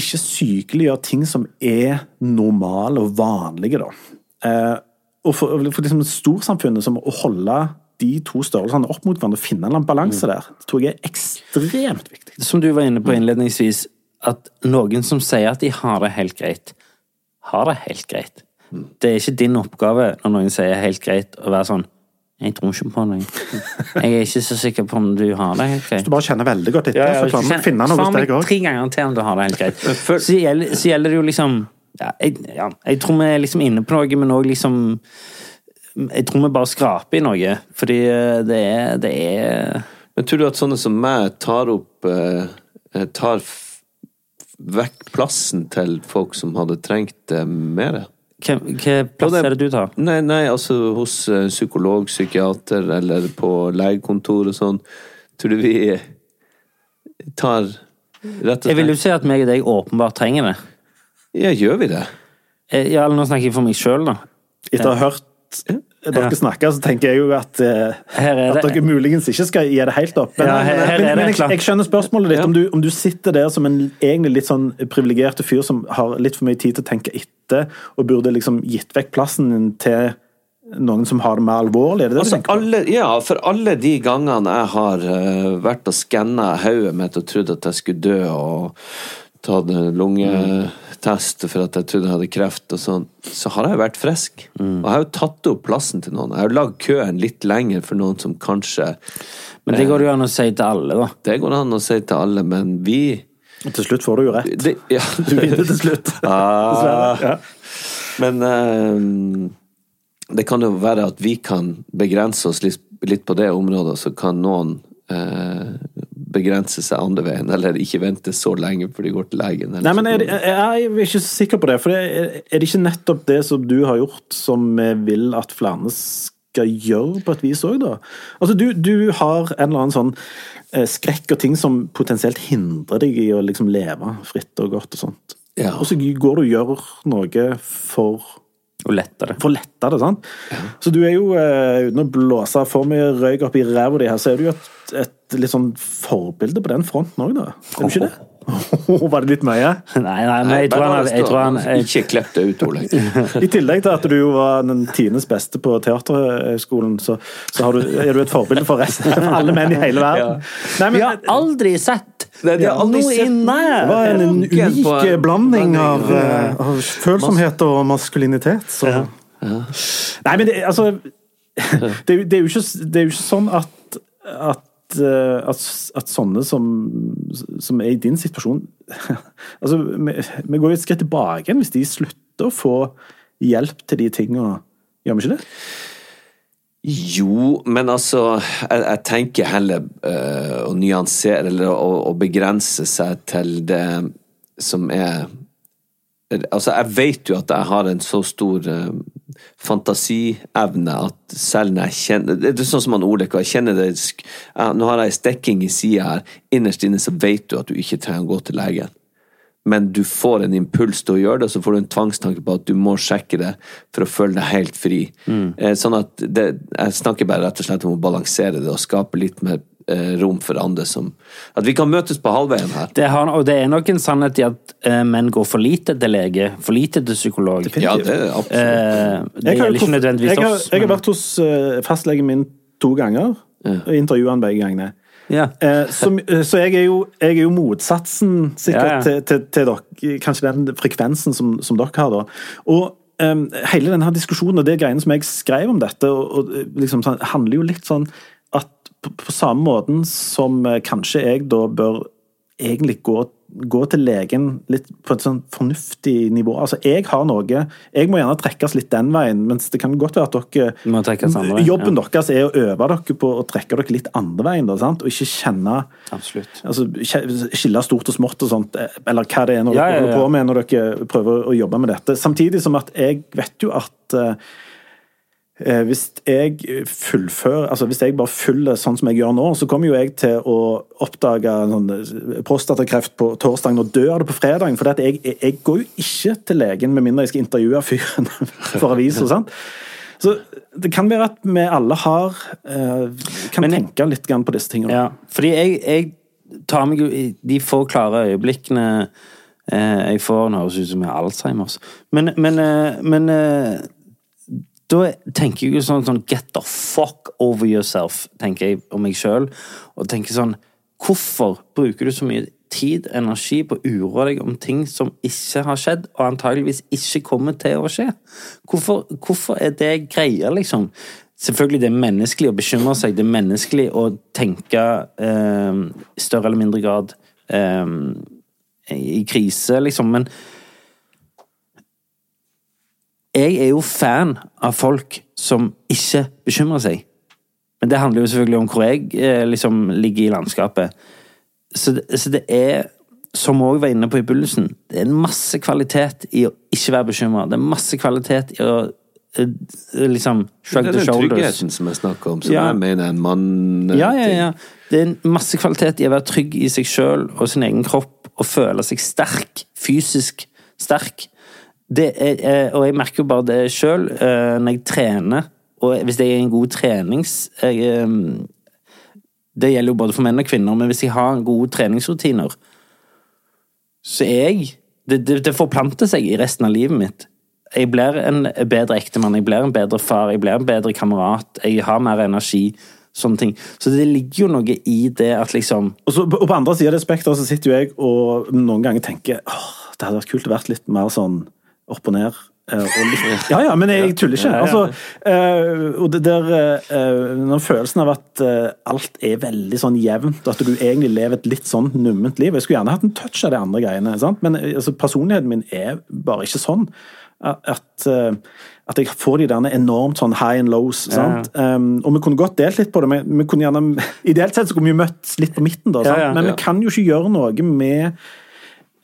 ikke sykeliggjøre ting som er normale og vanlige, da. Eh, og for, for liksom storsamfunnet som å holde de to størrelsene opp mot hverandre og finne en balanse der, det tror jeg er ekstremt viktig. Som du var inne på innledningsvis, at noen som sier at de har det helt greit, har det helt greit. Det er ikke din oppgave når noen sier helt greit, å være sånn Jeg tror ikke på deg. Jeg er ikke så sikker på om du har det helt greit. Du bare kjenner veldig godt etter, så klarer vi å finne noe hos deg òg. tre ganger til om du har det helt greit. Så gjelder, så gjelder det jo liksom ja, jeg, ja, jeg tror vi er liksom inne på noe, men òg liksom Jeg tror vi bare skraper i noe, fordi eh, det er, det er Men tror du at sånne som meg tar opp eh, Tar f- vekk plassen til folk som hadde trengt det mer? Hva plass er det du tar? Nei, nei, altså hos eh, psykolog, psykiater eller på legekontor og sånn. Tror du vi tar rett og Jeg vil jo si at meg og deg åpenbart trenger det. Ja, gjør vi det? Eh, Ja, eller nå snakker jeg for meg sjøl, da. Etter å ha hørt dere snakker, så tenker jeg jo at, eh, Her at dere muligens ikke skal gi det helt opp. Men, Ja, her- her er men, men jeg, jeg skjønner spørsmålet ditt. Om, du, om du sitter der som en egentlig litt sånn privilegert fyr som har litt for mye tid til å tenke etter, og burde liksom gitt vekk plassen din til noen som har det mer alvorlig? Er det det du Altså, tenker på? alle, ja, for alle de gangene jeg har eh, vært og skanna hodet mitt og trodd at jeg skulle dø, og tatt en lungetest for at jeg trodde jeg hadde kreft og sånn, så har jeg vært frisk. Og jeg har jo tatt opp plassen til noen. Jeg har lagd køen litt lenger for noen som kanskje Men det går jo an å si til alle, da. Det går an å si til alle, men vi Og til slutt får du jo rett. det, ja. Du vinner til slutt. Ah, Ja. Men eh, det kan jo være at vi kan begrense oss litt, litt på det området, så kan noen eh, begrense seg andre veien, eller ikke vente så lenge før de går til legen. eller Nei, men er, er jeg er ikke så sikker på det. For det, er- er det ikke nettopp det som du har gjort, som vi vil at flere skal skal gjøre, på et vis òg, da. Altså, du, du har en eller annen sånn eh, skrekk og ting som potensielt hindrer deg i å liksom leve fritt og godt og sånt. Ja. Og så går du og gjør noe for Og lette det. for å lette det, sant? Ja. Så du er jo, eh, uten å blåse for mye røyk opp i ræva di her, så er du jo et, et litt sånn forbilde på den fronten òg, da. Er du ikke det? Var det litt mye? Nei, nei, men jeg tror han, jeg tror han jeg, Ikke klipp det ut, Ole. I tillegg til at du jo var den tiendes beste på Teaterhøgskolen, så, så har du, er du et forbilde for resten av alle menn i hele verden. Nei, men, Vi har aldri sett Nei, de har aldri noe sett det var en, en unik blanding av, Ja. eh, av følsomhet og maskulinitet. Så. Nei, men det, altså det, det, er jo ikke, det er jo ikke sånn at, at eh, at, at sånne som, som er i din situasjon altså, vi, vi går jo et skritt tilbake igjen hvis de slutter å få hjelp til de tingene. Gjør vi ikke det? Jo, men altså Jeg, jeg tenker heller uh, å nyansere eller å, å begrense seg til det som er Altså, jeg vet jo at jeg har en så stor eh, fantasievne at selv når jeg kjenner Det er sånn som han Olek jeg kjenner det ja, Nå har jeg stekking i sida her. Innerst inne så vet du at du ikke trenger å gå til legen. Men du får en impuls til å gjøre det, og så får du en tvangstanke på at du må sjekke det for å føle deg helt fri. Eh, Sånn at det, Jeg snakker bare rett og slett om å balansere det og skape litt mer rom for andre som At vi kan møtes på halvveien her. Det har, og det er nok en sannhet i at eh, menn går for lite til lege, for lite til psykolog. Ja, det er absolutt. Eh, det Jeg har, gjelder ikke nødvendigvis jeg har, oss. jeg har vært hos eh, fastlegen min to ganger, og intervjuet han begge gangene. ja. Eh, så, så jeg, er jo, jeg er jo motsatsen sikkert Ja, ja. Til, til, til dere. Kanskje den frekvensen som, som dere har, da. Og hele denne diskusjonen og det greiene som jeg skrev om dette, og, og liksom, sånn, handler jo litt sånn på, på samme måten som eh, kanskje jeg da bør egentlig gå, gå til legen litt på et sånn fornuftig nivå. Altså, jeg har noe Jeg må gjerne trekkes litt den veien, mens det kan godt være at dere må trekkes andre veien, Jobben ja. deres er å øve dere på å trekke dere litt andre veien, da, sant? og ikke kjenne altså, Skille stort og smått og sånt, eh, eller hva det er når Ja, dere holder ja. på med når dere prøver å jobbe med dette. Samtidig som at jeg vet jo at eh, hvis jeg fullfører altså Hvis jeg bare følger sånn som jeg gjør nå, så kommer jo jeg til å oppdage sånn eh, prostatakreft på torsdagen og dør det på fredagen. For jeg, jeg går jo ikke til legen med mindre jeg skal intervjue fyren for avisa. Så det kan være at vi alle har eh, kan Men- tenke litt på disse tingene. Ja, fordi jeg, jeg tar meg jo i de få klare øyeblikkene eh, jeg får Nå høres ut som jeg har Alzheimers. Men, men, eh, men eh, da tenker jeg jo sånn, sånn Get the fuck over yourself, tenker jeg om meg sjøl. Og tenker sånn Hvorfor bruker du så mye tid og energi på å uroe deg om ting som ikke har skjedd, og antageligvis ikke kommer til å skje? Hvorfor, hvorfor er det greia, liksom? Selvfølgelig det er menneskelig å bekymre seg, det er menneskelig å tenke eh, i større eller mindre grad eh, i krise, liksom, men jeg er jo fan av folk som ikke bekymrer seg. Men det handler jo selvfølgelig om hvor jeg eh, liksom ligger i landskapet. Så det, så det er, som vi òg var inne på i begynnelsen, det er en masse kvalitet i å ikke være bekymra. Det er masse kvalitet i å eh, liksom shrug Det er den tryggheten som jeg snakker om, som Ja. jeg mener en mann Ja, ja, ja. Det er en masse kvalitet i å være trygg i seg sjøl og sin egen kropp, og føle seg sterk. Fysisk sterk. Er, eh, og jeg merker jo bare det sjøl når jeg trener, og hvis jeg er en god trenings... Jeg, eh, det gjelder jo både for menn og kvinner, men hvis jeg har gode treningsrutiner, så er jeg det, det, det forplanter seg i resten av livet mitt. Jeg blir en bedre ektemann, jeg blir en bedre far, jeg blir en bedre kamerat, jeg har mer energi. Sånne ting. Så det ligger jo noe i det at liksom Og, så, og på andre siden av det spekteret så sitter jo jeg og noen ganger tenker åh, det hadde vært kult å være litt mer sånn opp og ned. eh, ja, ja, men jeg tuller ikke. Ja, ja, ja. Altså, eh, og det der eh, Den følelsen av at alt er veldig sånn jevnt, at du egentlig lever et litt sånn numment liv. Jeg skulle gjerne hatt en touch av de andre greiene, sant? men altså, personligheten min er bare ikke sånn. At, at jeg får de der enormt sånn high and lows. sant? Um, og vi kunne godt delt litt på det, men vi kunne gjerne, ideelt sett så kunne vi møttes litt på midten. da, sant? Ja, ja, men vi kan jo ikke gjøre noe med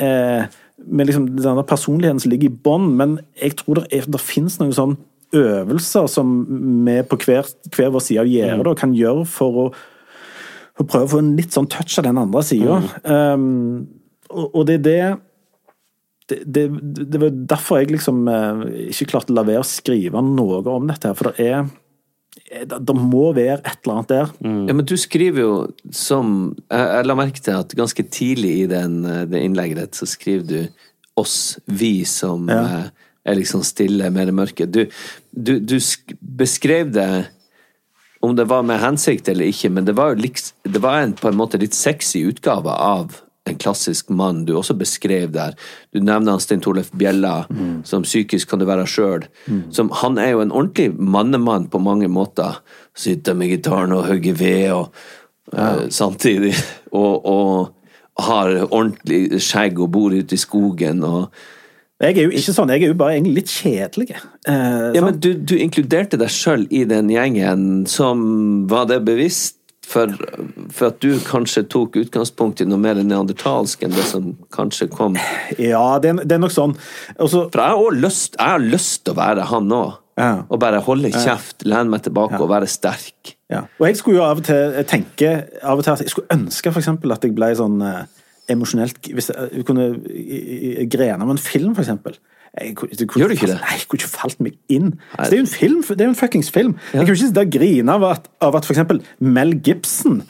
eh, med liksom denne personligheten som ligger i bånn, men jeg tror det, er, det finnes noen sånn øvelser som vi på hver, hver vår side av gjerdet mm. kan gjøre for å, å prøve å få en litt sånn touch av den andre sida. Um, og, og det er det det, det, det var derfor jeg liksom eh, ikke klarte å la være å skrive noe om dette. her, For det er det, det må være et eller annet der. Ja, men du skriver jo som Jeg, jeg la merke til at ganske tidlig i den, det innlegget ditt, så skriver du oss, vi som Ja. eh, er liksom stille, mer mørke. Du, du, du sk- beskrev det om det var med hensikt eller ikke, men det var jo liks, det var en på en måte litt sexy utgave av en klassisk mann du også beskrev der. Du nevner han Stein Torleif Bjella, som psykisk kan du være sjøl. Han er jo en ordentlig mannemann på mange måter. Sitter med gitaren og hogger ved og eh, samtidig. Og, og har ordentlig skjegg og bor ute i skogen og Jeg er jo ikke sånn, jeg er jo bare egentlig litt kjedelig. Eh, Ja, sant? men du, du inkluderte deg sjøl i den gjengen som Var det bevisst for, for at du kanskje tok utgangspunkt i noe mer neandertalsk enn det som kanskje kom ja, det det er nok sånn. Også... For jeg har lyst, jeg har lyst til å være han òg. Ja. Og bare holde kjeft, lene meg tilbake og være sterk. Ja. Og jeg skulle jo av og til tenke av og til at jeg skulle ønske eksempel at jeg ble sånn eh, emosjonelt Hvis jeg kunne grene med en film, for eksempel. Jeg, det kunne Gjør du ikke falt- det? Nei, jeg kunne ikke falt meg inn. Så det er jo en film, det er jo en fuckings film. Jeg kunne ikke sitte og grine av at, av at for eksempel Mel Gibson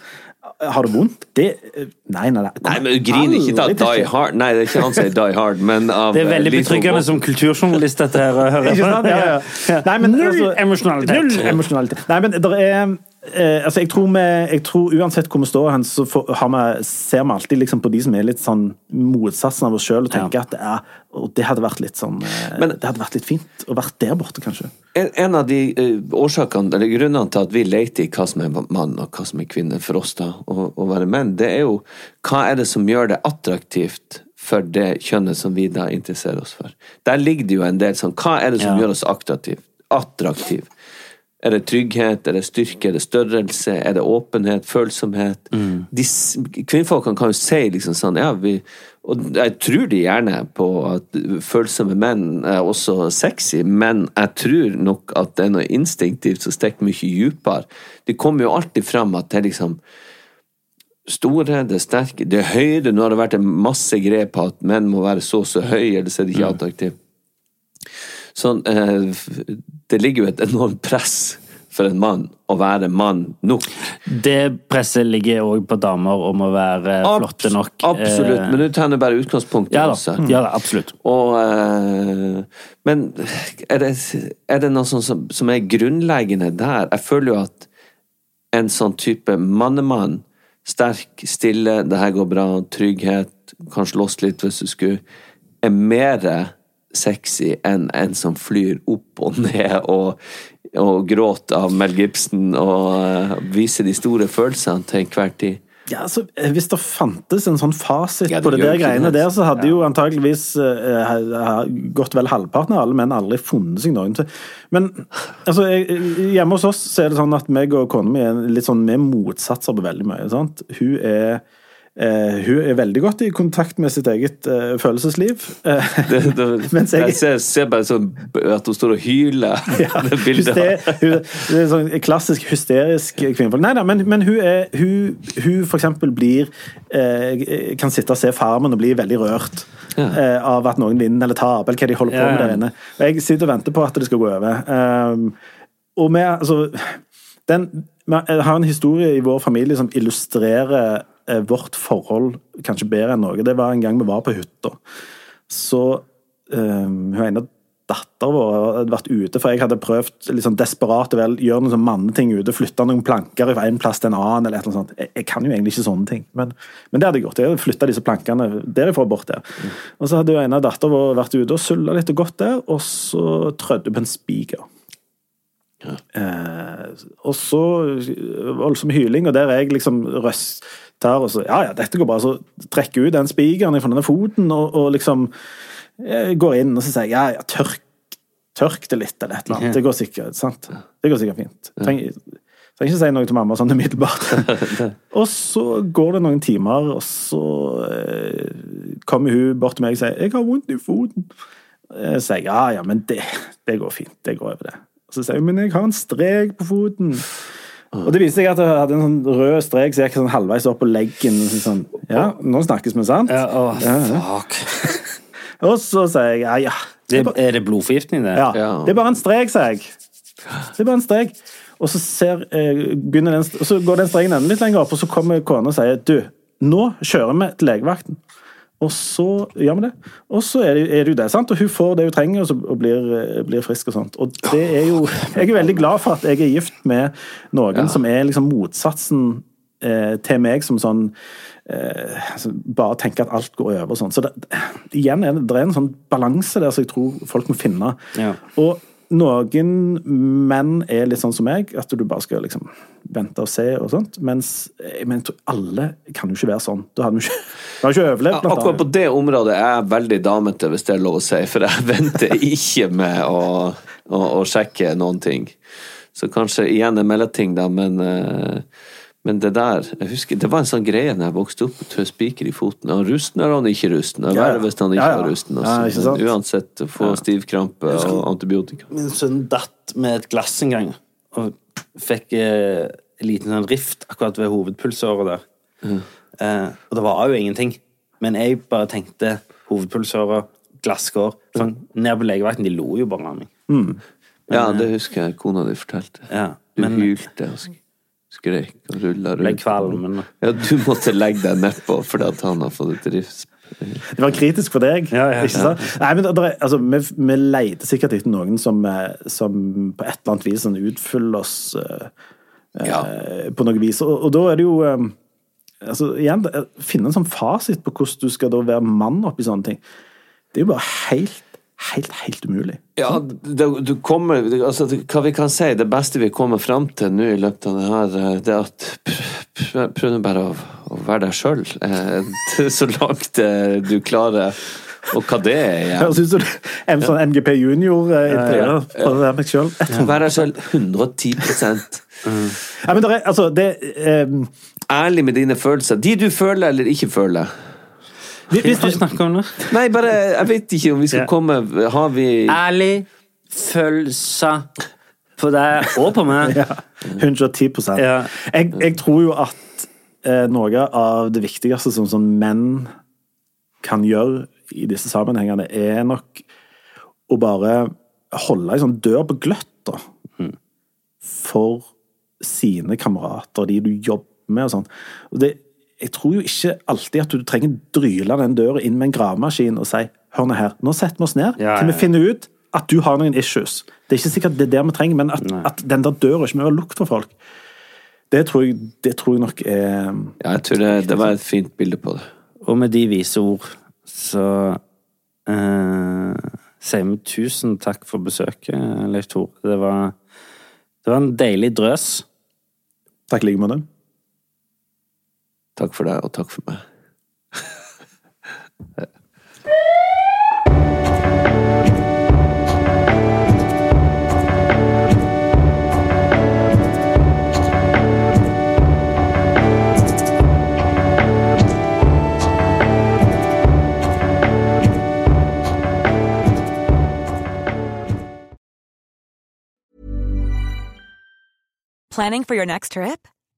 har det vondt. Det eh, Nei, nei, nei. Nei, men Grin ikke av Die. Hard. Nei, det er ikke han som sier Die Hard, men av Det er veldig eh, betryggende som kulturjournalist, dette her. Hører. høre Ikke sant? Ja, ja. ja. Nei, men, Null altså, emosjonalitet. Null emosjonalitet. Nei, men det er eh, altså jeg, tror vi, jeg tror uansett hvor vi står hen, så får, har vi, ser vi alltid liksom på de som er litt sånn motsatsen av oss sjøl, og tenker at det er og det hadde vært litt sånn eh, Men- Det hadde vært litt fint å vært der borte, kanskje. En, en av de eh, årsakene, eller grunnene til at vi leter i hva som er mann og hva som er kvinne for oss da, å være menn, det er jo hva er det som gjør det attraktivt for det kjønnet som vi da interesserer oss for. Der ligger det jo en del sånn Hva er det som Ja. gjør oss attraktive? attraktiv? Er det trygghet, er det styrke, er det størrelse, er det åpenhet, følsomhet? De, kvinnfolkene kan jo si liksom sånn, ja, vi Og jeg tror de gjerne på at følsomme menn er også sexy, men jeg tror nok at det er noe instinktivt som stikker mye dypere. Det kommer jo alltid fram at det er liksom store, det er sterke, det er høyde. Nå har det vært en masse grep på at menn må være så og så høye, så er de ikke attraktive. Sånn, eh, det ligger jo et enormt press for en mann å være mann nok. Det presset ligger òg på damer om å være flotte nok. Absolutt, Eh, men du tar nå bare utgangspunkt i ja da, ja da, absolutt. Og, eh, men er det, er det noe som, som er grunnleggende der? Jeg føler jo at en sånn type mannemann, sterk, stille, det her går bra, trygghet, kanskje slåss litt hvis du skulle, er mer sexy enn en som flyr opp og ned og, og gråter av Mel Gibson og eh, viser de store følelsene til enhver tid. Ja, altså, eh, Hvis det fantes en sånn fasit Ja, det på det der greiene der, så hadde jo antageligvis eh, gått vel halvparten av alle menn aldri funnet seg noen til. Men altså, jeg- hjemme hos oss så er det sånn at meg og kona mi er litt sånn, vi er motsatser på veldig mye. sant? Hun er eh, hun er veldig godt i kontakt med sitt eget uh, følelsesliv. Eh, Det, det, Mens jeg- jeg ser, ser bare sånn at hun står og hyler. det bildet. Hyster, hun, det er sånn klassisk hysterisk kvinnefolk. Nei da, men, men hun, er, hun, hun for eksempel blir eh, Kan sitte og se Farmen og bli veldig rørt eh, av at noen vinner eller taper, eller hva de holder på Ja, med der inne. Og jeg sitter og venter på at det skal gå over. Um, og vi, altså den, Vi har en historie i vår familie som illustrerer vårt forhold kanskje bedre enn noe. Det var en gang vi var på hytta. Så um, hun ene datter vår hadde vært ute, for jeg hadde prøvd sånn desperat vel gjøre noen sånn manneting ute, flytte noen planker fra en plass til en annen, eller et eller annet sånt. Jeg, jeg kan jo egentlig ikke sånne ting, men, men det hadde jeg gjort. Jeg hadde flytta disse plankene derifra bort der. Og så hadde en av datter vår vært ute og sulla litt og gått der, og så trødde hun på en spiker. Eh, og så voldsom hyling, og der er jeg liksom røster og så Ja, ja, dette går bra. Så trekker jeg ut den spikeren fra denne foten og, og liksom eh, går inn og så sier jeg ja, ja, tørk, tørk det litt, eller et eller annet. Det går sikkert sant? Det går sikkert fint. Trenger, trenger ikke si noe til mamma sånn umiddelbart. og så går det noen timer, og så eh, kommer hun bort til meg og sier 'Jeg har vondt i foten'. Eh, Så sier jeg ja, ja, men det, det går fint. Det går over, det. Og så sier hun men jeg har en strek på foten. Og det viste seg at jeg hadde en sånn rød strek som gikk sånn halvveis opp på leggen. og Sånn, ja, nå snakkes vi, sant? Ja, åh, Ja, ja. fuck. Og så sier jeg ja, ja. Det, er det blodforgiftning, det? Ja, Ja. Det er bare en strek, sier jeg. Det er bare en strek. Og så, ser, eh, begynner den, og så går den streken enda litt lenger opp, og så kommer kona og sier du, nå kjører vi til legevakten. Og så gjør vi det. Og så er det, er det jo det, sant? Og hun får det hun trenger og, så, og blir, blir frisk og sånt. Og det er jo Jeg er veldig glad for at jeg er gift med noen som er liksom motsatsen eh, til meg, som sånn eh, bare tenker at alt går over og sånn. Så det, igjen er det, det er en sånn balanse der som jeg tror folk må finne. Ja. Og noen menn er litt sånn som meg, at du bare skal liksom vente og se og sånt. Mens men jeg tror alle kan jo ikke være sånn. Da hadde vi ikke, hadde ikke overlevd. Ja, Akkurat på det området er jeg veldig damete, hvis det er lov å si, for jeg venter ikke med å, å, å sjekke noen ting. Så kanskje igjen en mellomting, da, men eh, men det der jeg husker, Det var en sånn greie da jeg vokste opp. Tø spiker i foten. Han rusten eller er han ikke rusten? Det er Ja, ja. verre hvis han ikke Ja, ja. var rusten. Ja, ikke sant? Uansett, få stivkrampe og antibiotika. Min sønn datt med et glass en gang, og fikk eh, en liten sånn rift akkurat ved hovedpulsåret der. Eh, og det var jo ingenting. Men jeg bare tenkte hovedpulsåret, glasskår sånn, Ned på legevakten, de lo jo bare av meg. Ja, det husker jeg kona di fortalte. Ja, Du men hylte og sk- skrek og rulla rundt. Ble kvalm. Ja, du måtte legge deg nedpå fordi at han har fått et rifts. Det var kritisk for deg. Ja, ja. ikke sant? Nei, men det er, altså, vi, vi leter sikkert etter noen som, eh, som på et eller annet vis sånn, utfyller oss eh, uh, på noe vis. Og, og da er det jo um, altså, igjen, Finne en sånn fasit på hvordan du skal da være mann oppi sånne ting. Det er jo bare helt, helt, helt umulig. Ja, det, du kommer altså, Hva vi kan si, det beste vi kommer fram til nå i løpet av det her, eh, det er at prøv, prøv nå bare å, å være deg sjøl. Eh, så langt eh, du klarer. Og hva det er igjen. Høres ut som en sånn MGP junior-interiør. For å være meg selv. Vær deg sjøl 110% Ja, men det er, altså, det um... Ærlig med dine følelser. De du føler eller ikke føler. Er du snakker om det. Nei, bare Jeg vet ikke om vi skal Ja. komme Har vi Ærlig følelse på deg og på meg. Ja, 110 Ja. jeg, jeg tror jo at eh, noe av det viktigste som sånn menn kan gjøre i disse sammenhengene, er nok å bare holde ei sånn dør på gløtt, da. For sine kamerater, de du jobber med og sånn. Og det, jeg tror jo ikke alltid at du trenger dryle den døra inn med en gravemaskin og si Hør nå her, nå setter vi oss ned Ja, til vi finner ut at du har noen issues. Det er ikke sikkert det er det vi trenger, men at, at den der døra ikke må være lukt for folk. Det tror jeg, det tror jeg nok er Ja, jeg tror det, det var et fint bilde på det. Og med de vise ord så eh, sier vi tusen takk for besøket, Leif Tore. Det var, det var en deilig drøs. Takk i like måte. Takk for deg, og takk for meg. Planning for your next trip?